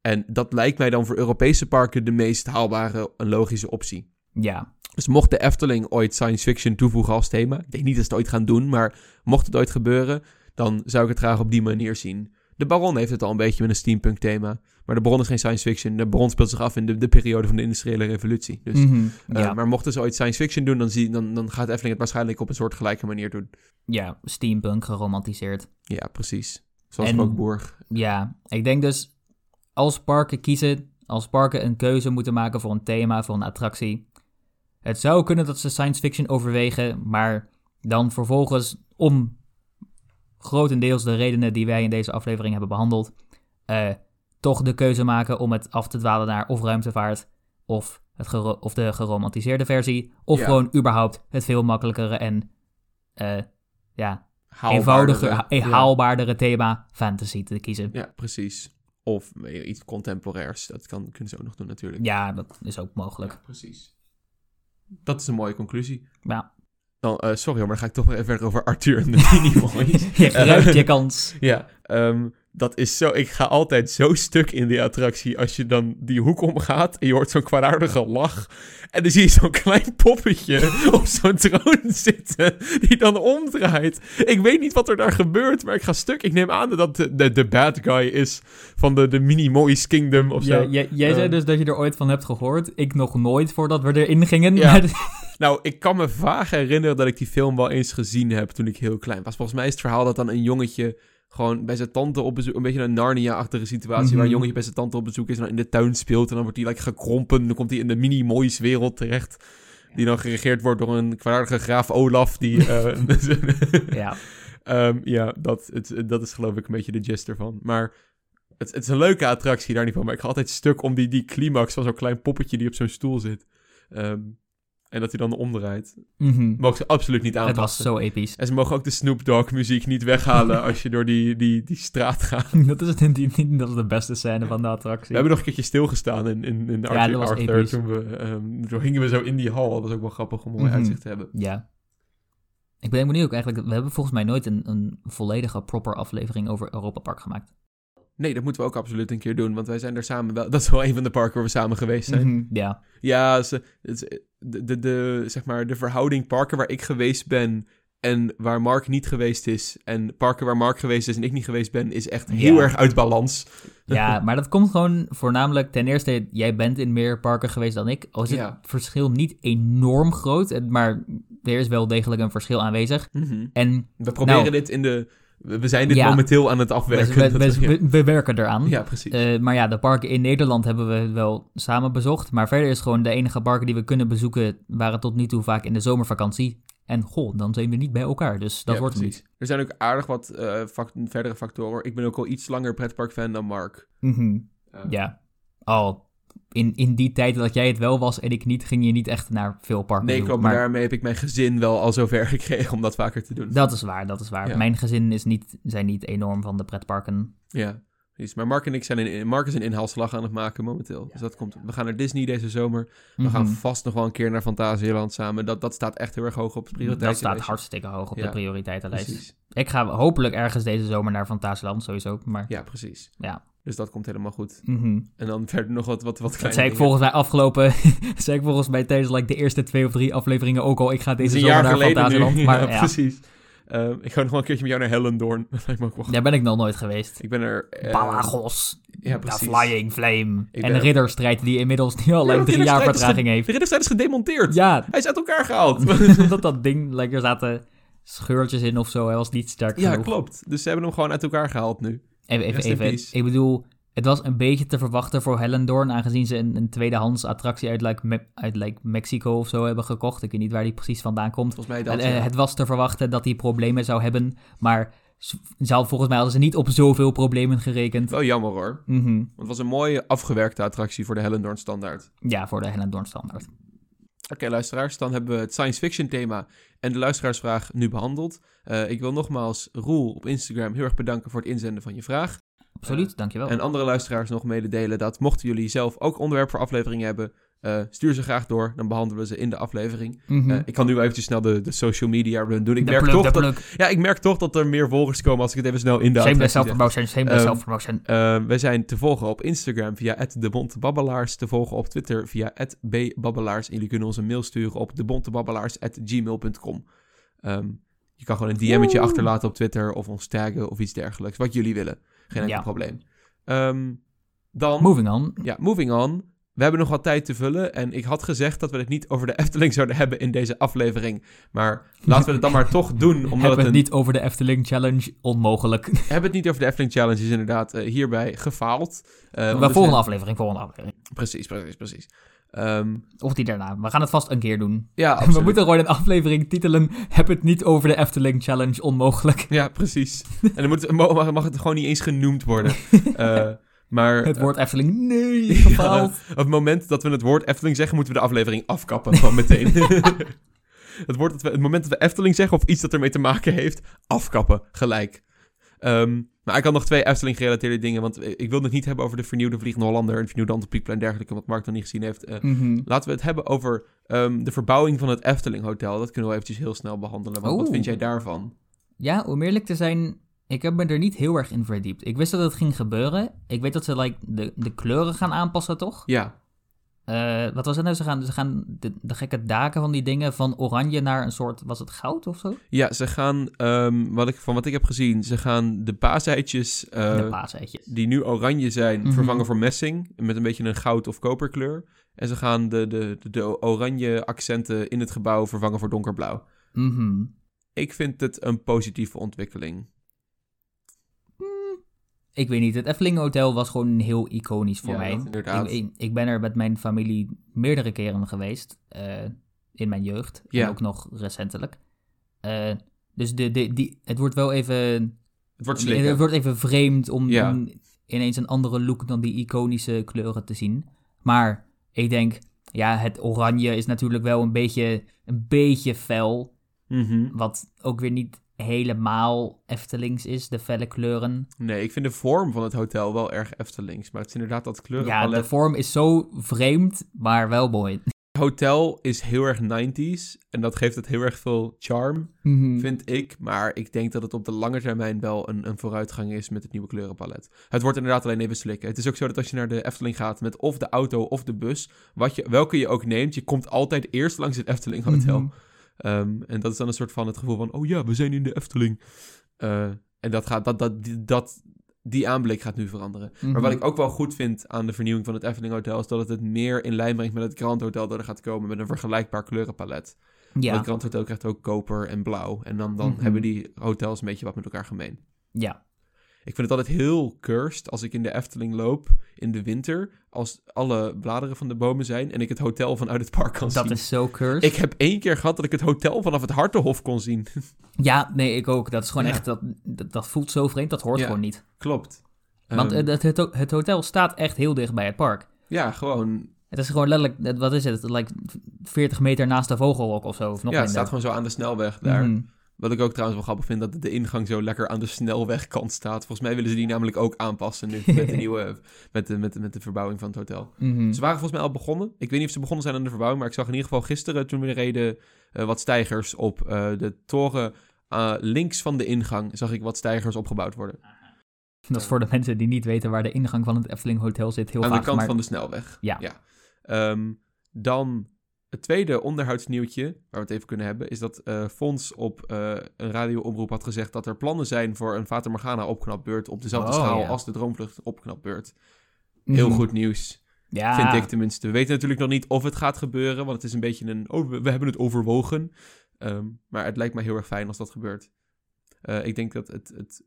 En dat lijkt mij dan voor Europese parken de meest haalbare en logische optie. Ja, Dus mocht de Efteling ooit science fiction toevoegen als thema, ik denk niet dat ze het ooit gaan doen, maar mocht het ooit gebeuren, dan zou ik het graag op die manier zien. De Baron heeft het al een beetje met een steampunk thema, maar de Baron is geen science fiction. De Baron speelt zich af in de, de periode van de industriële revolutie. Dus, Mhm. eh, ja. maar mochten ze ooit science fiction doen, dan, zie, dan, dan gaat Efteling het waarschijnlijk op een soort gelijke manier doen. ja, steampunk geromantiseerd. Ja, precies. Zoals En- Rookbourg. Ja, ik denk dus als parken kiezen, als parken een keuze moeten maken voor een thema, voor een attractie. Het zou kunnen dat ze science fiction overwegen, maar dan vervolgens om grotendeels de redenen die wij in deze aflevering hebben behandeld, eh, toch de keuze maken om het af te dwalen naar of ruimtevaart of, het of de geromantiseerde versie, of Ja. gewoon überhaupt het veel makkelijkere en eh, ja, Haalbaardere. eenvoudiger, Ja. haalbaardere thema fantasy te kiezen. Ja, precies. Of eh, iets contemporairs. Dat kan, kunnen ze ook nog doen natuurlijk. Ja, dat is ook mogelijk. Ja, precies. Dat is een mooie conclusie. Ja. Dan, eh, sorry hoor, maar dan ga ik toch nog even verder over Arthur en de <laughs> Minimoys. <laughs> Je grijpt je kans. <laughs> ja, ehm, dat is zo... Ik ga altijd zo stuk in die attractie als je dan die hoek omgaat en je hoort zo'n kwaadaardige lach. En dan zie je zo'n klein poppetje <laughs> op zo'n troon zitten die dan omdraait. Ik weet niet wat er daar gebeurt, maar ik ga stuk. Ik neem aan dat de, de, de bad guy is van de, de Minimoys Kingdom of zo. Ja, jij jij zei Eh. dus dat je er ooit van hebt gehoord. Ik nog nooit voordat we erin gingen. Ja. <laughs> Nou, ik kan me vaag herinneren dat ik die film wel eens gezien heb toen ik heel klein was. Volgens mij is het verhaal dat dan een jongetje gewoon bij zijn tante op bezoek... Een beetje een Narnia-achtige situatie Mhm. waar een jongetje bij zijn tante op bezoek is en dan in de tuin speelt. En dan wordt hij like, gekrompen. Dan komt hij in de mini-moois wereld terecht. Die dan geregeerd wordt door een kwaadaardige graaf Olaf. Die, <laughs> eh, ja. <laughs> Ehm, ja, dat, het, dat is geloof ik een beetje de gist ervan. Maar het, het is een leuke attractie daar niet van. Maar ik ga altijd stuk om die, die climax van zo'n klein poppetje die op zo'n stoel zit. Ehm, en dat hij dan omdraait. Mhm. Mogen ze absoluut niet Het was aanpassen. zo episch. En ze mogen ook de Snoop Dogg muziek niet weghalen <laughs> als je door die, die, die straat gaat. <laughs> dat, is het, niet- niet- dat is de beste scène van de attractie. We hebben nog een keertje stilgestaan in, in, in dat Arthur, was Arthur toen we... ehm, toen gingen we zo in die hal. Dat was ook wel grappig om een mooi Mhm. uitzicht te hebben. Ja. Ik ben benieuwd ook eigenlijk. We hebben volgens mij nooit een, een volledige proper aflevering over Europa Park gemaakt. Nee, dat moeten we ook absoluut een keer doen. Want wij zijn er samen wel... <laughs> Dat is wel een van de parken waar we samen geweest zijn. Mhm, Ja. Ja, ze, is- de, de, de, zeg maar, de verhouding parken waar ik geweest ben en waar Mark niet geweest is, en parken waar Mark geweest is en ik niet geweest ben, is echt heel Ja. erg uit balans. <laughs> Ja, maar dat komt gewoon voornamelijk ten eerste, jij bent in meer parken geweest dan ik. Al is het Ja. verschil niet enorm groot, maar er is wel degelijk een verschil aanwezig. En We proberen Nou. dit in de... We zijn dit Ja. momenteel aan het we, afwerken. we, <laughs> Dat we, we- we- we werken eraan. ja, precies. Eh, maar ja, de parken in Nederland hebben we wel samen bezocht. Maar verder is gewoon de enige parken die we kunnen bezoeken, waren tot nu toe vaak in de zomervakantie. En goh, dan zijn we niet bij elkaar, dus dat Ja, wordt precies. Er zijn ook aardig wat eh, fac- verdere factoren. Ik ben ook al iets langer pretpark-fan dan Mark. niet. Mhm. Eh, Ja. Al in, in die tijd dat jij het wel was en ik niet, ging je niet echt naar veel parken Nee, klopt. Maar daarmee heb ik mijn gezin wel al zover <laughs> gekregen om dat vaker te doen. Dat is waar, dat is waar. Ja. Mijn gezin is niet, zijn niet enorm van de pretparken. Ja. Precies. Maar Mark en ik zijn in, Mark is een inhaalslag aan het maken momenteel. dus dat komt. We gaan naar Disney deze zomer. We gaan Mhm. vast nog wel een keer naar Fantasieland samen. Dat, dat staat echt heel erg hoog op de Dat prioriteitslijst. staat hartstikke hoog op Ja, de prioriteitenlijst. Precies. Ik ga hopelijk ergens deze zomer naar Fantasieland, sowieso. Maar Ja, precies. ja. Dus dat komt helemaal goed. mhm. En dan verder nog wat, wat, wat Dat zei ik dingen. volgens mij afgelopen... <laughs> zei ik volgens mij tijdens like, de eerste twee of drie afleveringen ook al. Ik ga deze zomer naar Fantasieland. <laughs> Maar ja, ja, precies. Ehm, ik ga nog wel een keertje met jou naar Hellendoorn. <laughs> Daar ben ik nog nooit geweest. Ik ben er... Balagos, Ja, de precies. Flying Flame. Ik en de Ridderstrijd die inmiddels nu al like, drie jaar vertraging heeft. De ridderstrijd is gedemonteerd. Ja, Hij is uit elkaar gehaald. omdat dat ding, like, er zaten scheurtjes in of zo. Hij was niet sterk ja, genoeg. klopt. Dus ze hebben hem gewoon uit elkaar gehaald nu. Even, even. Ik bedoel, het was een beetje te verwachten voor Hellendoorn, aangezien ze een, een tweedehands attractie uit, like, Me- uit like, Mexico of zo hebben gekocht. Ik weet niet waar die precies vandaan komt. Volgens mij dat. En, eh, ja. het was te verwachten dat hij problemen zou hebben, maar zou, volgens mij hadden ze niet op zoveel problemen gerekend. Wel jammer hoor. Mhm. Want het was een mooie afgewerkte attractie voor de Hellendoorn standaard. Ja, voor de Hellendoorn standaard. Oké, luisteraars, dan hebben we het science fiction thema en de luisteraarsvraag nu behandeld. Eh, ik wil nogmaals Roel op Instagram heel erg bedanken voor het inzenden van je vraag. Absoluut, dankjewel. En andere luisteraars nog mededelen dat mochten jullie zelf ook onderwerp voor afleveringen hebben, eh, stuur ze graag door. Dan behandelen we ze in de aflevering. Mhm. Eh, ik kan nu eventjes snel de, de social media run doen. Ik de merk, pluk, toch dat, pluk. ja, ik merk toch dat er meer volgers komen als ik het even snel in de zeg. self-promotion, shameless Ehm, self-promotion. Eh, wij zijn te volgen op Instagram via @debontebabbelaars, te volgen op Twitter via @bbabbelaars en jullie kunnen ons een mail sturen op debontebabbelaars@gmail.com. Ehm je kan gewoon een DM'tje achterlaten op Twitter of ons taggen of iets dergelijks, wat jullie willen. Geen enkel Ja. probleem. Ehm, dan, Moving on. ja, moving on. We hebben nog wat tijd te vullen en ik had gezegd dat we het niet over de Efteling zouden hebben in deze aflevering. Maar laten we het dan maar toch doen, <laughs> omdat Hebben het een niet over de Efteling Challenge? Onmogelijk. hebben het niet over de Efteling Challenge, is inderdaad eh, hierbij gefaald. Maar omdat volgende aflevering, volgende aflevering. Precies, precies, precies. Ehm, Of die daarna. We gaan het vast een keer doen. ja, <laughs> We moeten gewoon een aflevering titelen. Heb het niet over de Efteling Challenge. Onmogelijk. Ja, precies. En dan moet het, mag, mag het gewoon niet eens genoemd worden. <laughs> Eh, maar Het woord Efteling. Nee, <laughs> ja, gefaald. op het moment dat we het woord Efteling zeggen, moeten we de aflevering afkappen. Gewoon meteen. <laughs> het, woord dat we, het moment dat we Efteling zeggen of iets dat ermee te maken heeft, afkappen. Gelijk. Ehm, maar ik had nog twee Efteling-gerelateerde dingen. Want ik wilde het niet hebben over de vernieuwde Vliegende Hollander... en vernieuwde Antropiekplein en dergelijke... wat Mark nog niet gezien heeft. Eh, Mhm. Laten we het hebben over ehm, de verbouwing van het Efteling Hotel. Dat kunnen we eventjes heel snel behandelen. Want wat Oeh. vind jij daarvan? Ja, om eerlijk te zijn, ik heb me er niet heel erg in verdiept. Ik wist dat het ging gebeuren. Ik weet dat ze like, de, de kleuren gaan aanpassen, toch? Ja, Eh, wat was het nou? Ze gaan, ze gaan de, de gekke daken van die dingen van oranje naar een soort, was het goud of zo? ja ze gaan, ehm, wat ik, van wat ik heb gezien, ze gaan de paaseitjes eh, de paaseitjes. die nu oranje zijn Mhm. vervangen voor messing. Met een beetje een goud- of koperkleur. En ze gaan de, de, de, de oranje accenten in het gebouw vervangen voor donkerblauw. Mhm. Ik vind het een positieve ontwikkeling. Ik weet niet, het Efteling Hotel was gewoon heel iconisch voor Ja, mij. inderdaad. Ik, ik, ben er met mijn familie meerdere keren geweest. eh, in mijn jeugd. Ja. En ook nog recentelijk. Eh, dus de, de, die, het wordt wel even... Het wordt slikken. Het wordt even vreemd om, Ja. om ineens een andere look dan die iconische kleuren te zien. Maar ik denk, ja, het oranje is natuurlijk wel een beetje, een beetje fel. Mhm. Wat ook weer niet helemaal Eftelings is, de felle kleuren. Nee, ik vind de vorm van het hotel wel erg Eftelings. Maar het is inderdaad dat Ja, kleurenpalet. de vorm is zo vreemd, maar wel mooi. Het hotel is heel erg 90s. En dat geeft het heel erg veel charm, Mhm. vind ik. Maar ik denk dat het op de lange termijn wel een, een vooruitgang is met het nieuwe kleurenpalet. Het wordt inderdaad alleen even slikken. Het is ook zo dat als je naar de Efteling gaat met of de auto of de bus, wat je, welke je ook neemt, je komt altijd eerst langs het Efteling Hotel. Mhm. Ehm, en dat is dan een soort van het gevoel van, oh ja, we zijn in de Efteling. Eh, en dat gaat, dat, dat, die, dat, die aanblik gaat nu veranderen. Maar Mhm. wat ik ook wel goed vind aan de vernieuwing van het Efteling Hotel... is dat het het meer in lijn brengt met het Grand Hotel... dat er gaat komen met een vergelijkbaar kleurenpalet. Ja, het Grand Hotel krijgt ook koper en blauw. En dan, dan Mhm. hebben die hotels een beetje wat met elkaar gemeen. ja. Ik vind het altijd heel cursed als ik in de Efteling loop in de winter... als alle bladeren van de bomen zijn... en ik het hotel vanuit het park kan dat zien. is zo cursed. Ik heb één keer gehad dat ik het hotel vanaf het Hartenhof kon zien. <laughs> Ja, nee, ik ook. Dat is gewoon Ja. echt, dat, dat, dat voelt zo vreemd, dat hoort Ja. gewoon niet. Klopt. Want Ehm, eh, het, het, het hotel staat echt heel dicht bij het park. ja, gewoon... Het is gewoon letterlijk, wat is het, like 40 meter naast de vogelrok of zo, of nog ja, het minder. staat gewoon zo aan de snelweg daar. Mhm. Wat ik ook trouwens wel grappig vind, dat de ingang zo lekker aan de snelwegkant staat. Volgens mij willen ze die namelijk ook aanpassen nu met de <laughs> nieuwe, met de, met de, met de verbouwing van het hotel. Mhm. Ze waren volgens mij al begonnen. Ik weet niet of ze begonnen zijn aan de verbouwing, maar ik zag in ieder geval gisteren toen we reden eh, wat stijgers op eh, de toren eh, links van de ingang. Zag ik wat stijgers opgebouwd worden. Dat is voor de mensen die niet weten waar de ingang van het Efteling Hotel zit. Heel aan vaak, de kant maar... van de snelweg. Ja. Ehm, dan het tweede onderhoudsnieuwtje, waar we het even kunnen hebben, is dat eh Fons op eh, een radioomroep had gezegd dat er plannen zijn voor een Fata Morgana opknapbeurt op dezelfde Oh, schaal ja. als de Droomvlucht opknapbeurt. Heel Mhm. goed nieuws, Ja, vind ik tenminste. We weten natuurlijk nog niet of het gaat gebeuren, want het is een beetje een... Oh, we we hebben het overwogen. Ehm, maar het lijkt mij heel erg fijn als dat gebeurt. Eh, ik denk dat het, het...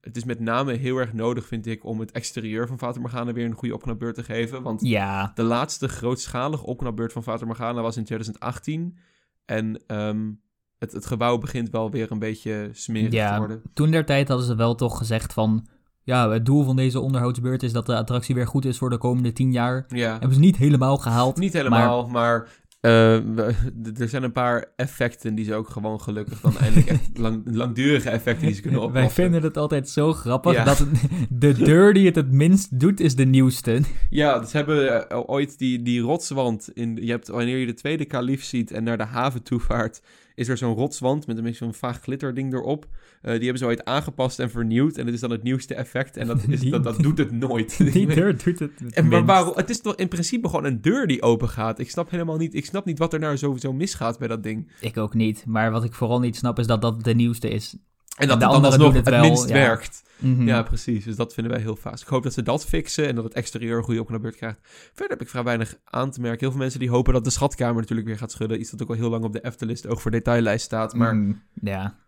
Het is met name heel erg nodig, vind ik, om het exterieur van Fata Morgana weer een goede opknapbeurt te geven. Want Ja, de laatste grootschalige opknapbeurt van Fata Morgana was in 2018. En ehm, het, het gebouw begint wel weer een beetje smerig Ja. te worden. toen der tijd hadden ze wel toch gezegd van... Ja, het doel van deze onderhoudsbeurt is dat de attractie weer goed is voor de komende tien jaar. Ja, Hebben ze niet helemaal gehaald. niet helemaal, maar, <laughs> d- er zijn een paar effecten die ze ook gewoon gelukkig dan eindelijk echt <laughs> lang, langdurige effecten die ze kunnen oplossen. Wij vinden het altijd zo grappig Ja. dat het- <laughs> de deur die het het minst doet is de nieuwste. Ja, ze hebben eh, ooit die, die rotswand. In, je hebt, wanneer je de tweede kalif ziet en naar de haven toe vaart, is er zo'n rotswand met een beetje zo'n vaag glitterding erop. Eh, die hebben ze ooit aangepast en vernieuwd. En het is dan het nieuwste effect. En dat, is, Die- dat, dat doet het nooit. <laughs> Die deur doet het het En maar waarom? Het is toch in principe gewoon een deur die open gaat. Ik snap helemaal niet. Ik snap niet wat er nou sowieso misgaat bij dat ding. Ik ook niet. Maar wat ik vooral niet snap is dat dat de nieuwste is. En dat de het dan alsnog het, wel, minst ja. werkt. Mhm. Ja, precies. Dus dat vinden wij heel vaas. Ik hoop dat ze dat fixen en dat het exterieur een goede opknapbeurt krijgt. Verder heb ik vrij weinig aan te merken. Heel veel mensen die hopen dat de schatkamer natuurlijk weer gaat schudden. Iets dat ook al heel lang op de Eftelist ook voor detaillijst staat. Maar Mhm. Ja,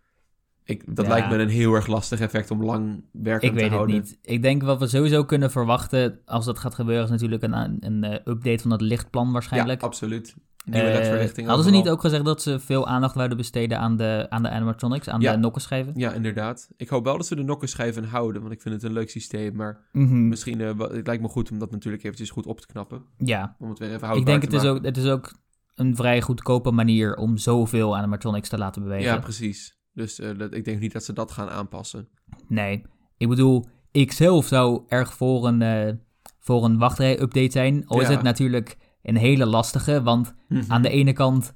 ik, dat Ja. lijkt me een heel erg lastig effect om lang ik te weet het houden. niet. Ik denk wat we sowieso kunnen verwachten als dat gaat gebeuren... is natuurlijk een, een eh, update van het lichtplan waarschijnlijk. Ja, absoluut. Nieuwe Eh, ledverlichting hadden ze niet ook gezegd dat ze veel aandacht wouden besteden aan de, aan de animatronics, aan Ja. de nokkenschijven? Ja, inderdaad. Ik hoop wel dat ze de nokkenschijven houden, want ik vind het een leuk systeem. Maar Mhm. misschien, eh, het lijkt me goed om dat natuurlijk eventjes goed op te knappen. Ja, Om het weer even houdbaar ik denk het is, ook, het is ook een vrij goedkope manier om zoveel animatronics te laten bewegen. Ja, precies. Dus eh, dat, ik denk niet dat ze dat gaan aanpassen. Nee, ik bedoel, ik zelf zou erg voor een, voor een wachtrij-update zijn. Al is Ja. het natuurlijk een hele lastige, want aan de ene kant,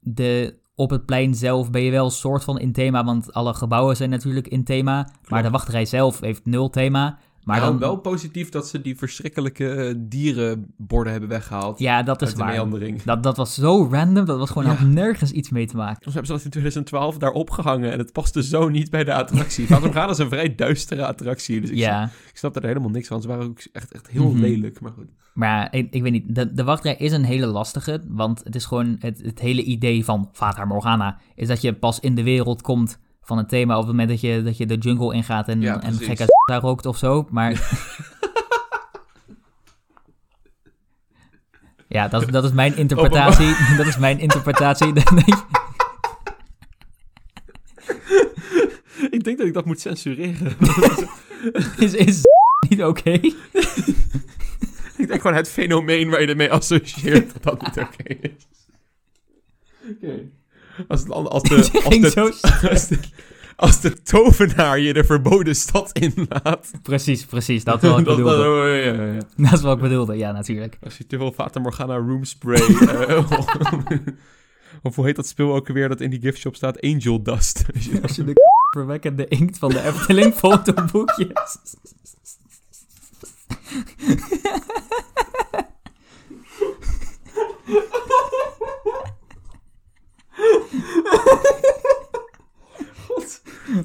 de, op het plein zelf ben je wel een soort van in thema, want alle gebouwen zijn natuurlijk in thema. Maar de wachtrij zelf heeft nul thema. Maar Maar dan, wel positief dat ze die verschrikkelijke eh, dierenborden hebben weggehaald. ja, dat is waar. meandering. Dat, dat was zo random, dat was gewoon Ja. nergens iets mee te maken. Soms hebben ze dat in 2012 daar opgehangen en het paste zo niet bij de attractie. Fata <laughs> Morgana is een vrij duistere attractie, dus ik, snap, Ja, ik snap er helemaal niks van. Ze waren ook echt, echt heel Mhm. lelijk, maar goed. maar ik, ik weet niet, de, de wachtrij is een hele lastige, want het is gewoon het, het hele idee van Fata Morgana, is dat je pas in de wereld komt van een thema op het moment dat je, dat je de jungle ingaat en, Ja, en gekke daar rookt of zo, maar... ja, <laughs> dat, is- <laughs> dat is mijn interpretatie, <laughs> dat is mijn interpretatie. ik denk dat ik dat moet censureren. is, is niet oké? ik denk gewoon het fenomeen waar je ermee associeert dat dat niet oké is. Oké. Als, <laughs> als, de, als, de, als, de, als de tovenaar je de verboden stad inlaat. Precies, precies, dat is <laughs> wat ik Dat- bedoelde. dat- ja, ja, ja. Dat is wat ik bedoelde, ja, natuurlijk. Als je te veel Fata Morgana room spray. <laughs> eh, of hoe heet dat spul ook weer dat in die giftshop staat? Angel dust. Als je- Als je de verwekkende inkt van de Efteling fotoboekjes.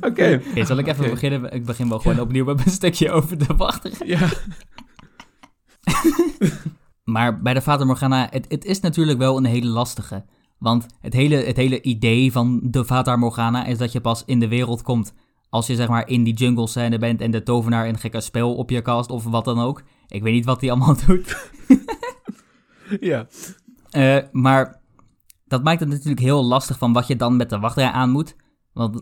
Oké. Oké, zal ik even beginnen? Ik begin wel gewoon opnieuw met een stukje over de wachtrij. Ja. <laughs> Maar bij de Fata Morgana, het, het is natuurlijk wel een hele lastige. Want het hele, het hele idee van de Fata Morgana is dat je pas in de wereld komt als je zeg maar in die jungle scène bent en de tovenaar een gekke spel op je cast of wat dan ook. Ik weet niet wat hij allemaal <laughs> doet. Ja. Eh, maar dat maakt het natuurlijk heel lastig van wat je dan met de wachtrij aan moet. Want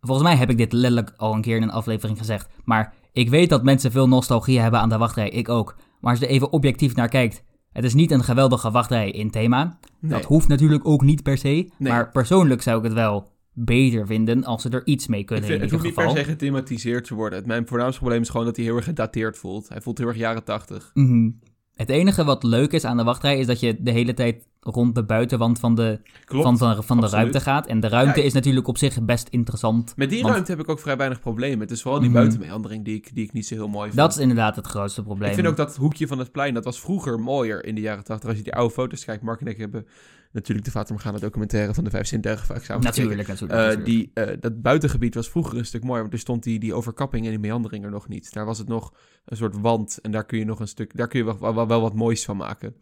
volgens mij heb ik dit letterlijk al een keer in een aflevering gezegd. Maar ik weet dat mensen veel nostalgie hebben aan de wachtrij. Ik ook. Maar als je er even objectief naar kijkt. Het is niet een geweldige wachtrij in thema. Nee. Dat hoeft natuurlijk ook niet per se. Maar persoonlijk zou ik het wel beter vinden als ze er iets mee Ik kunnen vind, in het hoeft niet per se gethematiseerd te worden. Mijn voornaamste probleem is gewoon dat hij heel erg gedateerd voelt. Hij voelt heel erg jaren tachtig. Mhm. Het enige wat leuk is aan de wachtrij is dat je de hele tijd rond de buitenwand van de, Klopt. van, van, van de ruimte gaat. En de ruimte Ja, is natuurlijk op zich best interessant. Met die want ruimte heb ik ook vrij weinig problemen. Het is vooral die Mhm. buitenmeandering die ik, die ik niet zo heel mooi vind. Dat is inderdaad het grootste probleem. Ik vind ook dat hoekje van het plein, dat was vroeger mooier in de jaren 80. Als je die oude foto's kijkt, Mark en ik hebben natuurlijk de Fata Morgana documentaire van de Vijf Zintuigen vaak samen gekeken. Natuurlijk, natuurlijk. Eh, natuurlijk. die, eh, dat buitengebied was vroeger een stuk mooier, want er stond die, die overkapping en die meandering er nog niet. Daar was het nog een soort wand en daar kun je nog een stuk, daar kun je wel, wel, wel wat moois van maken.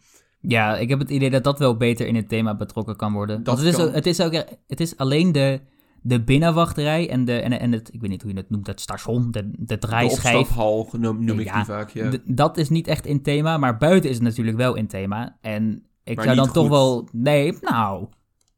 Ja, ik heb het idee dat dat wel beter in het thema betrokken kan worden. Dat Want het is, ook- het is ook het is alleen de, de binnenwachterij en, de, en, en het, ik weet niet hoe je het noemt, het station, de, de De draaischijf. opstaphal noem, noem ik Ja, die vaak, ja. Dat is niet echt in thema, maar buiten is het natuurlijk wel in thema. En ik Maar zou dan toch wel. Nee, nou.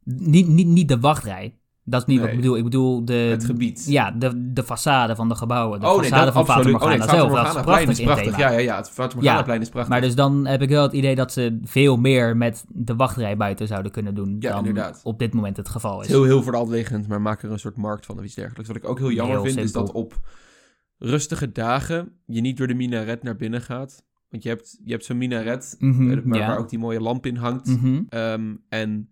Niet, niet, niet de wachtrij. Dat is niet wat ik bedoel. Ik bedoel de. het gebied. Ja, de, de façade van de gebouwen. De oh façade nee, dat van Fata. Oh nee, zelf. Dat is prachtig is prachtig. thema. Ja, ja, ja, het Fata Morgana-plein is prachtig. Maar dus dan heb ik wel het idee dat ze veel meer met de wachtrij buiten zouden kunnen doen. Ja, dan inderdaad. op dit moment het geval Het is. heel, heel voor de hand liggend, maar maak er een soort markt van of iets dergelijks. Wat ik ook heel jammer Heel vind, is dat op rustige dagen je niet door de minaret naar binnen gaat. Want je hebt, je hebt zo'n minaret, Mhm, eh, waar, ja. waar ook die mooie lamp in hangt. Mhm. Ehm, en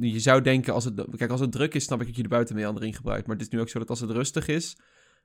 je zou denken, als het, kijk, als het druk is, snap ik dat je de buitenmeandering gebruikt. Maar het is nu ook zo dat als het rustig is,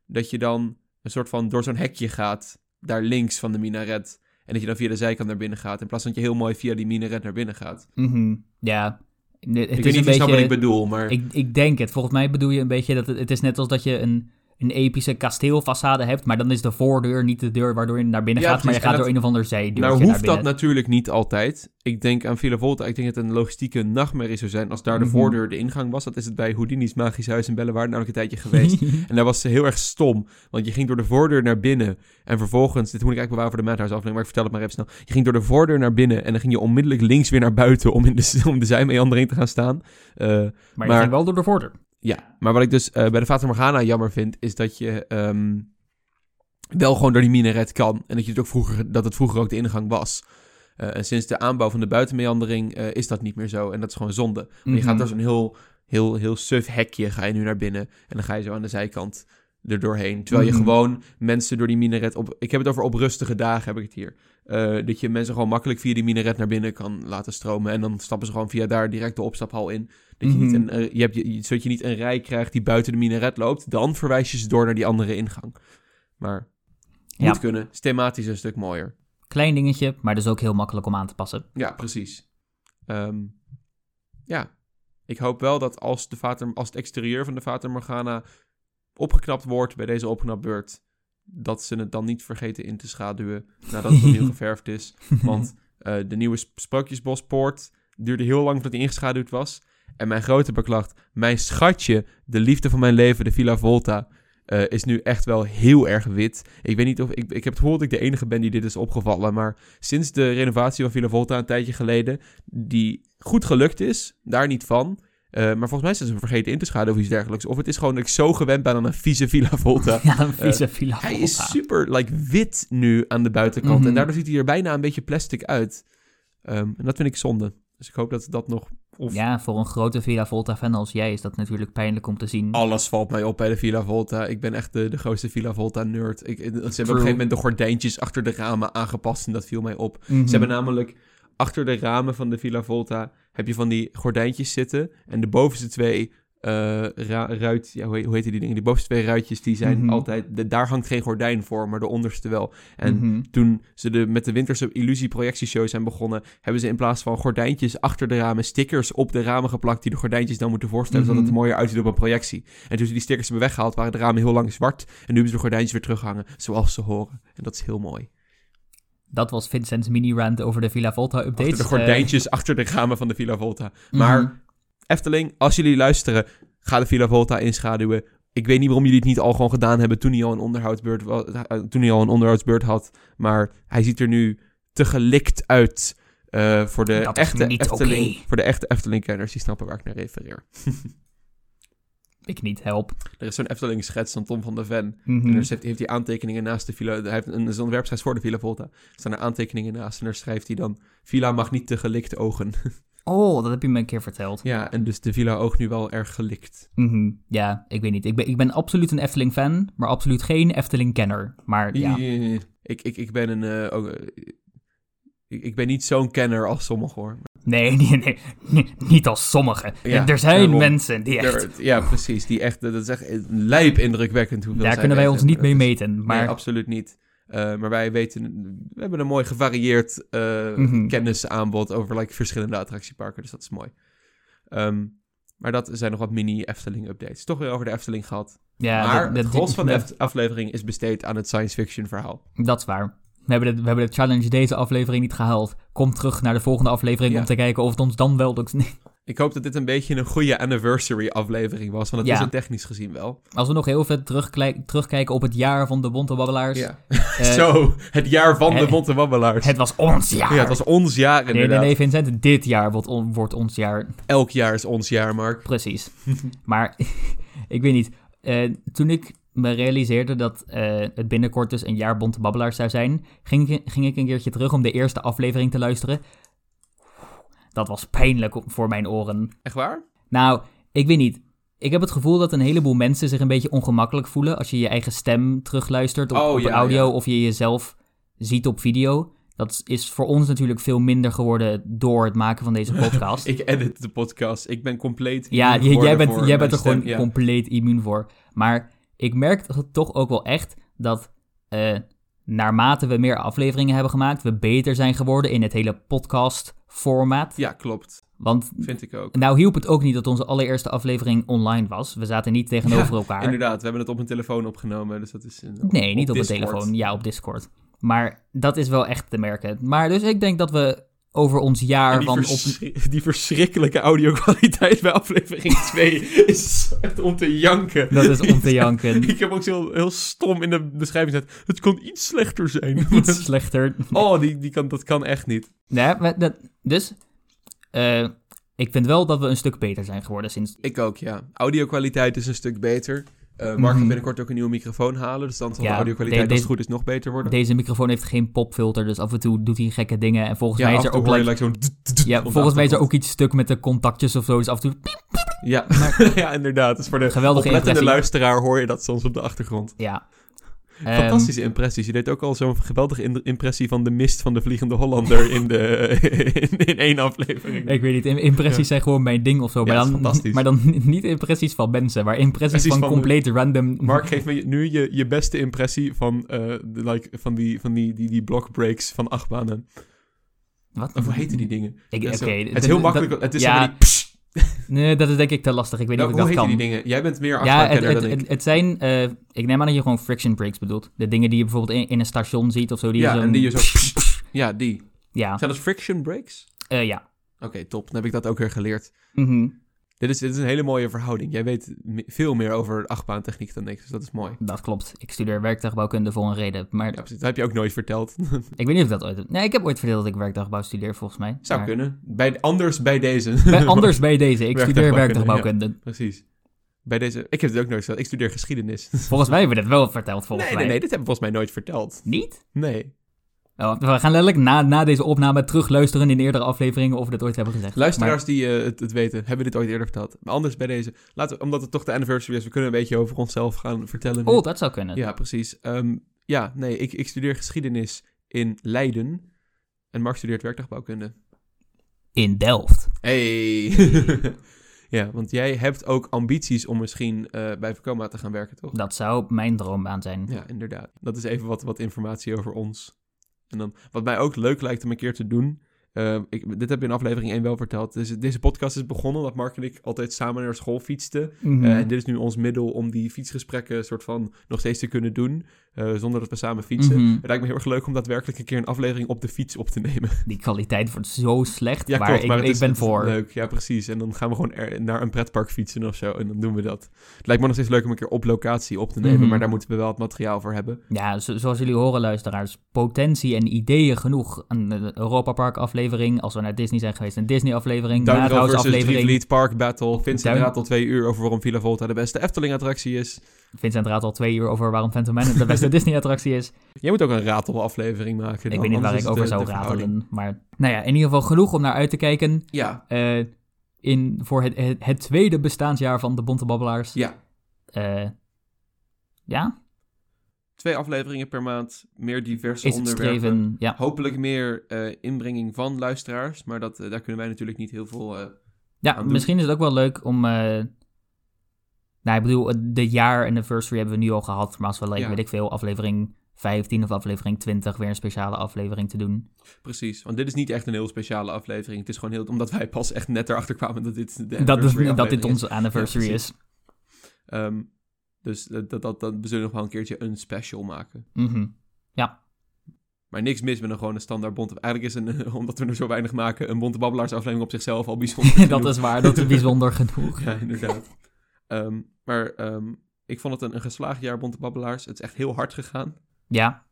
dat je dan een soort van door zo'n hekje gaat, daar links van de minaret. En dat je dan via de zijkant naar binnen gaat, in plaats van dat je heel mooi via die minaret naar binnen gaat. Mhm. Ja. Het ik is weet niet of je snapt wat ik bedoel, maar... Ik, ik denk het. Volgens mij bedoel je een beetje dat het, het is net als dat je een, een epische kasteelfaçade hebt, maar dan is de voordeur niet de deur waardoor je naar binnen Ja, gaat, maar je gaat door een of ander zijdeurtje Nou naar hoeft binnen. dat natuurlijk niet altijd. Ik denk aan Villa Volta. Ik denk dat het een logistieke nachtmerrie zou zijn als daar de Mhm. voordeur de ingang was. Dat is het bij Houdini's Magisch Huis in Bellewaarde namelijk een tijdje geweest. <laughs> en daar was ze heel erg stom. Want je ging door de voordeur naar binnen. En vervolgens, dit moet ik eigenlijk bewaren voor de Madhouse aflevering, maar ik vertel het maar even snel. Je ging door de voordeur naar binnen en dan ging je onmiddellijk links weer naar buiten om in de, <laughs> om de zijmeandering te gaan staan. Eh, maar je maar- ging wel door de voordeur. Ja, maar wat ik dus eh, bij de Fata Morgana jammer vind, is dat je ehm, wel gewoon door die minaret kan. En dat, je het ook vroeger, dat het vroeger ook de ingang was. Eh, en sinds de aanbouw van de buitenmeandering eh, is dat niet meer zo. En dat is gewoon zonde. Maar je gaat Mhm. door zo'n heel, heel, heel suf hekje, ga je nu naar binnen. En dan ga je zo aan de zijkant er doorheen. Terwijl je Mhm. gewoon mensen door die minaret... Op, ik heb het over op rustige dagen, heb ik het hier. Eh, dat je mensen gewoon makkelijk via die minaret naar binnen kan laten stromen. En dan stappen ze gewoon via daar direct de opstaphal in. Dat je, niet Mhm. een, eh, je hebt, je, zodat je niet een rij krijgt die buiten de minaret loopt. Dan verwijs je ze door naar die andere ingang. Maar Ja. moet kunnen. Is thematisch een stuk mooier. Klein dingetje, maar dus ook heel makkelijk om aan te passen. Ja, precies. Ehm, ja, ik hoop wel dat als, de Vater, als het exterieur van de Vater Morgana opgeknapt wordt bij deze opknapbeurt, dat ze het dan niet vergeten in te schaduwen nadat het opnieuw <laughs> geverfd is. Want eh, de nieuwe Sp- Sprookjesbospoort duurde heel lang voordat die ingeschaduwd was. En mijn grote beklacht, mijn schatje, de liefde van mijn leven, de Villa Volta, eh, is nu echt wel heel erg wit. Ik weet niet of... Ik, ik heb het gevoel dat ik de enige ben die dit is opgevallen, maar sinds de renovatie van Villa Volta een tijdje geleden, die goed gelukt is, daar niet van. Eh, maar volgens mij zijn ze vergeten in te schaduwen of iets dergelijks. Of het is gewoon dat ik zo gewend ben aan een vieze Villa Volta. <laughs> Ja, een vieze villa. Eh, Hij Volta. is super like, wit nu aan de buitenkant. Mhm. En daardoor ziet hij er bijna een beetje plastic uit. Ehm, en dat vind ik zonde. Dus ik hoop dat dat nog... Of Ja, voor een grote Villa Volta-fan als jij is dat natuurlijk pijnlijk om te zien. Alles valt mij op bij de Villa Volta. Ik ben echt de, de grootste Villa Volta-nerd. Ik- Ze hebben op een gegeven moment de gordijntjes achter de ramen aangepast. En dat viel mij op. Mhm. Ze hebben namelijk achter de ramen van de Villa Volta... heb je van die gordijntjes zitten. En de bovenste twee ra- ruit... Ja, hoe, heet, hoe heet die dingen? Die bovenste twee ruitjes, die zijn Mhm. altijd... De, daar hangt geen gordijn voor, maar de onderste wel. En Mhm. toen ze de, met de Winterse Illusie projectieshow zijn begonnen, hebben ze in plaats van gordijntjes achter de ramen stickers op de ramen geplakt die de gordijntjes dan moeten voorstellen, zodat het Mhm. er mooier uitziet op een projectie. En toen ze die stickers hebben weggehaald, waren de ramen heel lang zwart. En nu hebben ze de gordijntjes weer terughangen, zoals ze horen. En dat is heel mooi. Dat was Vincent's mini-rant over de Villa Volta-updates. Achter de gordijntjes achter de ramen van de Villa Volta. Eh, Maar mhm. Efteling, als jullie luisteren, ga de Villa Volta inschaduwen. Ik weet niet waarom jullie het niet al gewoon gedaan hebben toen hij al een onderhoudsbeurt, eh, toen hij al een onderhoudsbeurt had. Maar hij ziet er nu te gelikt uit eh, voor, de echte Efteling, oké. voor de echte Efteling-kenners. Die snappen waar ik naar refereer. <laughs> Ik niet, help. Er is zo'n Efteling-schets van Tom van der Ven. Mhm. En er heeft, heeft hij aantekeningen naast de Villa... Hij heeft een, een ontwerpschets voor de Villa Volta. Er staan er aantekeningen naast. En daar schrijft hij dan... Villa mag niet te gelikt ogen. <laughs> Oh, dat heb je me een keer verteld. Ja, en dus de Villa Oog nu wel erg gelikt. Mhm, Ja, ik weet niet. Ik ben, ik ben absoluut een Efteling-fan, maar absoluut geen Efteling-kenner. Maar ja, <laughs> Ik, ik, ik ben een... eh, ook, eh, ik, ik ben niet zo'n kenner als sommigen hoor. nee, <laughs> nee, nee, nee, niet als sommigen. Ja, er zijn daarom. mensen die echt... Er- ja, precies. Die echt, dat is echt lijp indrukwekkend hoeveel Daar kunnen wij ons niet mee meten. Nee, Maar absoluut niet. Eh, maar wij weten, we hebben een mooi gevarieerd eh, Mhm. kennisaanbod over like, verschillende attractieparken, dus dat is mooi. Ehm, maar dat zijn nog wat mini Efteling updates. Toch weer over de Efteling gehad. ja, maar dat, het dat- gros van de aflevering is besteed aan het science fiction verhaal. Dat is waar. We hebben, de, we hebben de challenge deze aflevering niet gehaald. Kom terug naar de volgende aflevering Ja. om te kijken of het ons dan wel lukt. <laughs> Ik hoop dat dit een beetje een goede anniversary aflevering was, want het Ja. is het technisch gezien wel. Als we nog heel terugkijk- terugkijken op het jaar van de Bonte Babbelaars. Ja. eh, <laughs> Zo, het jaar van de eh, Monte Wabbelaars. Het was ons jaar. Ja, het was ons jaar nee, nee, nee, Vincent. Dit jaar wordt, on- wordt ons jaar. Elk jaar is ons jaar, Mark. Precies. maar <laughs> ik weet niet. eh, toen ik me realiseerde dat eh, het binnenkort dus een jaar Bonte Babbelaars zou zijn, ging, ik- ging ik een keertje terug om de eerste aflevering te luisteren. Dat was pijnlijk voor mijn oren. Echt waar? Nou, ik weet niet. Ik heb het gevoel dat een heleboel mensen zich een beetje ongemakkelijk voelen als je je eigen stem terugluistert op, Oh, op ja, audio ja. of je jezelf ziet op video. Dat is voor ons natuurlijk veel minder geworden door het maken van deze <laughs> podcast. Ik edit de podcast. Ik ben compleet. ja, jij bent, jij bent er gewoon ja. compleet immuun voor. Maar ik merk toch- toch ook wel echt dat eh, naarmate we meer afleveringen hebben gemaakt, we beter zijn geworden in het hele podcast format. Ja, klopt. Want Vind ik ook. nou hielp het ook niet dat onze allereerste aflevering online was. We zaten niet tegenover Ja, elkaar. Inderdaad, we hebben het op een telefoon opgenomen. Dus dat is. Nee, niet op, Discord. een telefoon. Ja, op Discord. Maar dat is wel echt te merken. Maar dus ik denk dat we over ons jaar die, van... Op... <laughs> die verschrikkelijke audio-kwaliteit bij aflevering <laughs> 2 is echt om te janken. Dat is om te <laughs> janken. Ik heb ook zo heel, heel stom in de beschrijving gezet. Het kon iets slechter zijn. Iets slechter. oh, die, die kan, dat kan echt niet. Nee, maar dat, dus... eh, ik vind wel dat we een stuk beter zijn geworden sinds... Ik ook, ja. Audio-kwaliteit is een stuk beter. Eh Mark gaat Mhm. binnenkort ook een nieuwe microfoon halen. Dus dan zal Ja, de audio-kwaliteit de- als het goed is nog beter worden. Deze microfoon heeft geen popfilter, dus af en toe doet hij gekke dingen. En volgens ja, mij is er ook... like- like zo'n... ja, volgens mij is er ook iets stuk met de contactjes of zo. Dus af en toe... Ja, <laughs> ja inderdaad. Dus voor de Geweldige oplettende luisteraar hoor je dat soms op de achtergrond. Ja. Ehm, Fantastische impressies. Je deed ook al zo'n geweldige impressie van de mist van de Vliegende Hollander in, de, <laughs> in, in één aflevering. Ik weet niet, im- impressies Ja. zijn gewoon mijn ding of zo. Ja, maar, dan, fantastisch. maar dan <laughs> niet impressies van mensen, maar impressies van, van compleet random... Mark, geef me nu je, je beste impressie van, eh, de, like, van, die, van die, die, die block breaks van achtbanen. Wat? Of hoe heten die dingen? Ik- Ja, Oké. zo. het is heel makkelijk. het is ja, die... Nee, dat is denk ik te lastig. Ik weet Nou, niet hoe of ik dat die kan. dingen? Jij bent meer Ja, het, achtbaankenner het, dan ik. het, het zijn... eh, ik neem aan dat je gewoon friction breaks bedoelt. De dingen die je bijvoorbeeld in, in een station ziet of zo. Die ja, zo'n- en die je zo... ja, die. Ja, Zijn dat friction breaks? eh, ja. Oké, top. Dan heb ik dat ook weer geleerd. Mhm. Dit is, dit is een hele mooie verhouding. Jij weet veel meer over achtbaantechniek dan ik, dus dat is mooi. Dat klopt. Ik studeer werktuigbouwkunde voor een reden. Maar Ja, precies. Dat heb je ook nooit verteld. <laughs> ik weet niet of ik dat ooit... Nee, ik heb ooit verteld dat ik werktuigbouw studeer, volgens mij. Zou Maar- kunnen. Bij, anders bij deze. Bij- anders bij deze. Ik studeer Werktuigbouwkunde. Precies. Bij deze... Ik heb het ook nooit verteld. Ik studeer geschiedenis. Volgens mij hebben we dit wel verteld, volgens nee, mij. nee, nee. Dit hebben we volgens mij nooit verteld. Niet? Nee. Oh, we gaan letterlijk na, na deze opname terugluisteren in eerdere afleveringen of we dit ooit hebben gezegd. Luisteraars die eh, het, het weten, hebben dit ooit eerder verteld. Maar anders bij deze. Laten we, omdat het toch de anniversary is, we kunnen een beetje over onszelf gaan vertellen. Nu. oh, dat zou kunnen. Ja, precies. Ehm, ja, nee, ik, ik studeer geschiedenis in Leiden. En Mark studeert werktuigbouwkunde. In Delft. Hey! <laughs> ja, want jij hebt ook ambities om misschien eh, bij Vekoma te gaan werken, toch? Dat zou mijn droombaan zijn. Ja, inderdaad. Dat is even wat, wat informatie over ons. En dan, wat mij ook leuk lijkt om een keer te doen. Eh, ik, dit heb je in aflevering 1 wel verteld. Deze, deze podcast is begonnen omdat Mark en ik altijd samen naar school fietsten. Mhm. Eh, en dit is nu ons middel om die fietsgesprekken soort van nog steeds te kunnen doen. eh, zonder dat we samen fietsen. Mhm. Het lijkt me heel erg leuk om daadwerkelijk een keer een aflevering op de fiets op te nemen. Die kwaliteit wordt zo slecht, Ja, maar klopt. ik, maar ik is- ben voor. Leuk, ja, precies. En dan gaan we gewoon er- naar een pretpark fietsen of zo. En dan doen we dat. Het lijkt me nog steeds leuk om een keer op locatie op te nemen. Mhm. Maar daar moeten we wel het materiaal voor hebben. Ja, zo- zoals jullie horen, luisteraars, potentie en ideeën genoeg. Een eh, Europa Park aflevering aflevering. Als we naar Disney zijn geweest, een Disney aflevering. Duinrel Madhouse versus aflevering. Park Battle. Vincent raadt al twee uur over waarom Villa Volta de beste Efteling-attractie is. Vincent raadt al twee uur over waarom Phantom Man de beste <laughs> Disney attractie is. Jij moet ook een ratel-aflevering maken. Ik weet niet waar ik over zou de ratelen. Maar nou ja, in ieder geval genoeg om naar uit te kijken. Ja, eh, in, voor het, het, het tweede bestaansjaar van de Bonte Babbelaars. ja. Eh, ja, Twee afleveringen per maand, meer diverse is onderwerpen. streven. Ja, Hopelijk meer eh, inbrenging van luisteraars, maar dat, eh, daar kunnen wij natuurlijk niet heel veel... eh, ja misschien is het ook wel leuk om... nou, ik bedoel, de jaar anniversary hebben we nu al gehad. Maar als we, like, Ja. weet ik veel, aflevering 15 of aflevering 20 weer een speciale aflevering te doen. precies, want dit is niet echt een heel speciale aflevering. Het is gewoon heel... Omdat wij pas echt net erachter kwamen dat dit de Dat, is, dat dit onze anniversary Ja, is. precies. Dus dat, dat, dat, dat- we zullen nog wel een keertje een special maken. Mhm. Maar niks mis met een gewoon een standaard bonte... Eigenlijk is een, <laughs> omdat we er zo weinig maken, een bonte babbelaars aflevering op zichzelf al bijzonder <laughs> dat genoeg. is waar, dat is bijzonder <laughs> genoeg. Ja, inderdaad. Ehm, maar ehm, ik vond het een, een geslaagd jaar bonte babbelaars. Het is echt heel hard gegaan. Ja,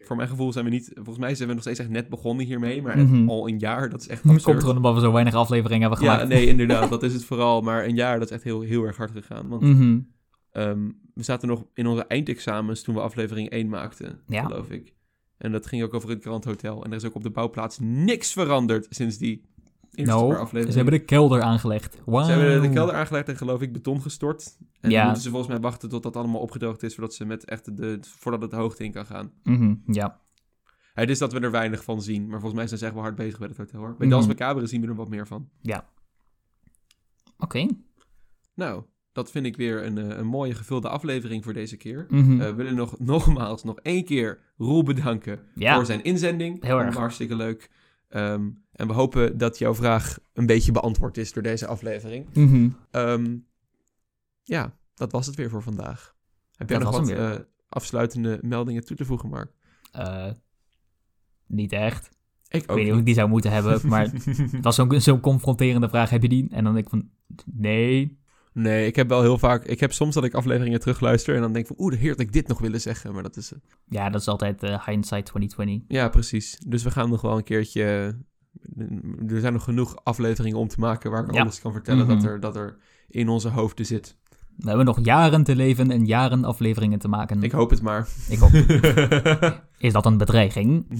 Voor mijn gevoel zijn we niet... Volgens mij zijn we nog steeds echt net begonnen hiermee. Maar Mhm. al een jaar, dat is echt absurd. komt gewoon omdat we zo weinig afleveringen hebben Ja, gemaakt. nee, inderdaad. Dat is het vooral. Maar een jaar, dat is echt heel, heel erg hard gegaan. Want Mhm. Ehm, we zaten nog in onze eindexamens toen we aflevering 1 maakten, Ja. geloof ik. En dat ging ook over het Grand Hotel. En er is ook op de bouwplaats niks veranderd sinds die eerste paar Nou, afleveringen. ze hebben de kelder aangelegd. Wow. Ze hebben de kelder aangelegd en geloof ik beton gestort. En Ja. dan moeten ze volgens mij wachten tot dat allemaal opgedroogd is, voordat, ze met echt de, voordat het de hoogte in kan gaan. Mhm, Ja. Het is dat we er weinig van zien, maar volgens mij zijn ze echt wel hard bezig bij het hotel hoor. Bij. Dans Macabre zien we er wat meer van. Oké. Nou, dat vind ik weer een, eh, een mooie gevulde aflevering voor deze keer. Eh, we willen nog <laughs> nogmaals nog één keer Roel bedanken ja. voor zijn inzending. Heel erg. Hartstikke leuk. Ehm, en we hopen dat jouw vraag een beetje beantwoord is door deze aflevering. Mhm. Ehm, ja, dat was het weer voor vandaag. Heb jij nog wat eh, afsluitende meldingen toe te voegen, Mark? Niet echt. Ik Ik weet niet of ik die zou moeten hebben, maar <laughs> het was zo'n zo'n confronterende vraag. Heb je die? En dan denk ik van, nee. Nee, ik heb wel heel vaak... Ik heb soms dat ik afleveringen terugluister en dan denk ik van... Oeh, de heer had ik dit nog willen zeggen, maar dat is... eh, Ja, dat is altijd eh, hindsight 2020. Ja, precies. Dus we gaan nog wel een keertje... eh, Er zijn nog genoeg afleveringen om te maken waar ik Ja. alles kan vertellen Mhm. dat, er, dat er in onze hoofden zit. We hebben nog jaren te leven en jaren afleveringen te maken. Ik hoop het maar. Ik hoop. <laughs> Is dat een bedreiging? <laughs>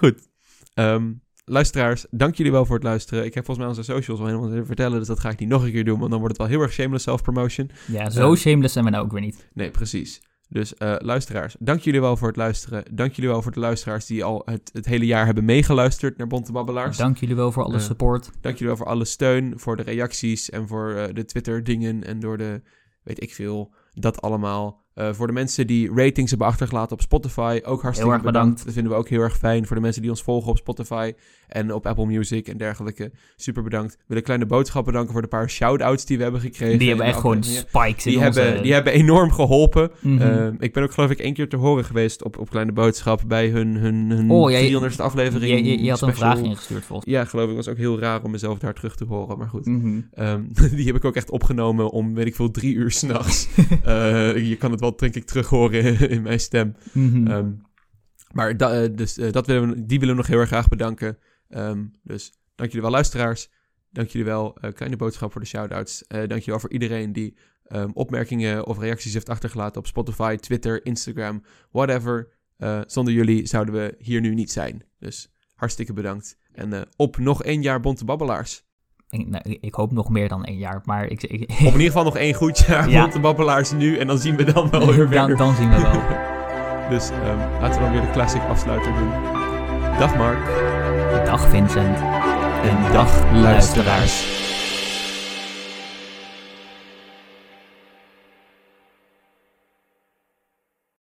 Goed. Ehm, luisteraars, dank jullie wel voor het luisteren. Ik heb volgens mij onze socials al helemaal zitten vertellen, dus dat ga ik niet nog een keer doen, want dan wordt het wel heel erg shameless self-promotion. Ja, zo Eh. shameless zijn we nou ook weer niet. Nee, precies. Dus eh, luisteraars, dank jullie wel voor het luisteren. Dank jullie wel voor de luisteraars die al het, het hele jaar hebben meegeluisterd naar Bonte Babbelaars. Dank jullie wel voor alle Eh, support. Dank jullie wel voor alle steun, voor de reacties en voor de Twitter-dingen en door de, weet ik veel, dat allemaal. Eh, voor de mensen die ratings hebben achtergelaten op Spotify, ook hartstikke erg bedankt. bedankt. Dat vinden we ook heel erg fijn. Voor de mensen die ons volgen op Spotify en op Apple Music en dergelijke, super bedankt. We willen kleine boodschap bedanken voor de paar shout-outs die we hebben gekregen. Die hebben echt gewoon spikes in Die onze... hebben, die hebben enorm geholpen. Mhm. Ehm, ik ben ook geloof ik één keer te horen geweest op, op Kleine Boodschap bij hun, hun, hun Oh, jij- 300ste aflevering. je, je, je had een vraag ingestuurd volgens Ja, geloof ik. was ook heel raar om mezelf daar terug te horen, maar goed. mij. Mhm. Ehm, <laughs> die heb ik ook echt opgenomen om, weet ik veel, drie uur s'nachts. <laughs> Eh je kan het wel, denk ik, terug horen <laughs> in mijn stem. Mhm. Ehm, maar da- eh, dus, eh, dat willen we, die willen we nog heel erg graag bedanken. Ehm, dus dank jullie wel, luisteraars. Dank jullie wel, eh, kleine boodschap voor de shout-outs. Dank jullie wel voor iedereen die ehm, opmerkingen of reacties heeft achtergelaten op Spotify, Twitter, Instagram, whatever. Zonder jullie zouden we hier nu niet zijn. Dus hartstikke bedankt. En op nog één jaar Bonte Babbelaars. Ik, nou, ik- hoop nog meer dan één jaar, maar ik... ik Op in ieder geval nog één goed jaar <laughs> Ja. Bonte Babbelaars nu. En dan zien we dan wel weer dan, dan zien we wel. <laughs> Dus ehm, laten we dan weer de classic afsluiter doen. Dag Mark. Dag Vincent. En dag luisteraars.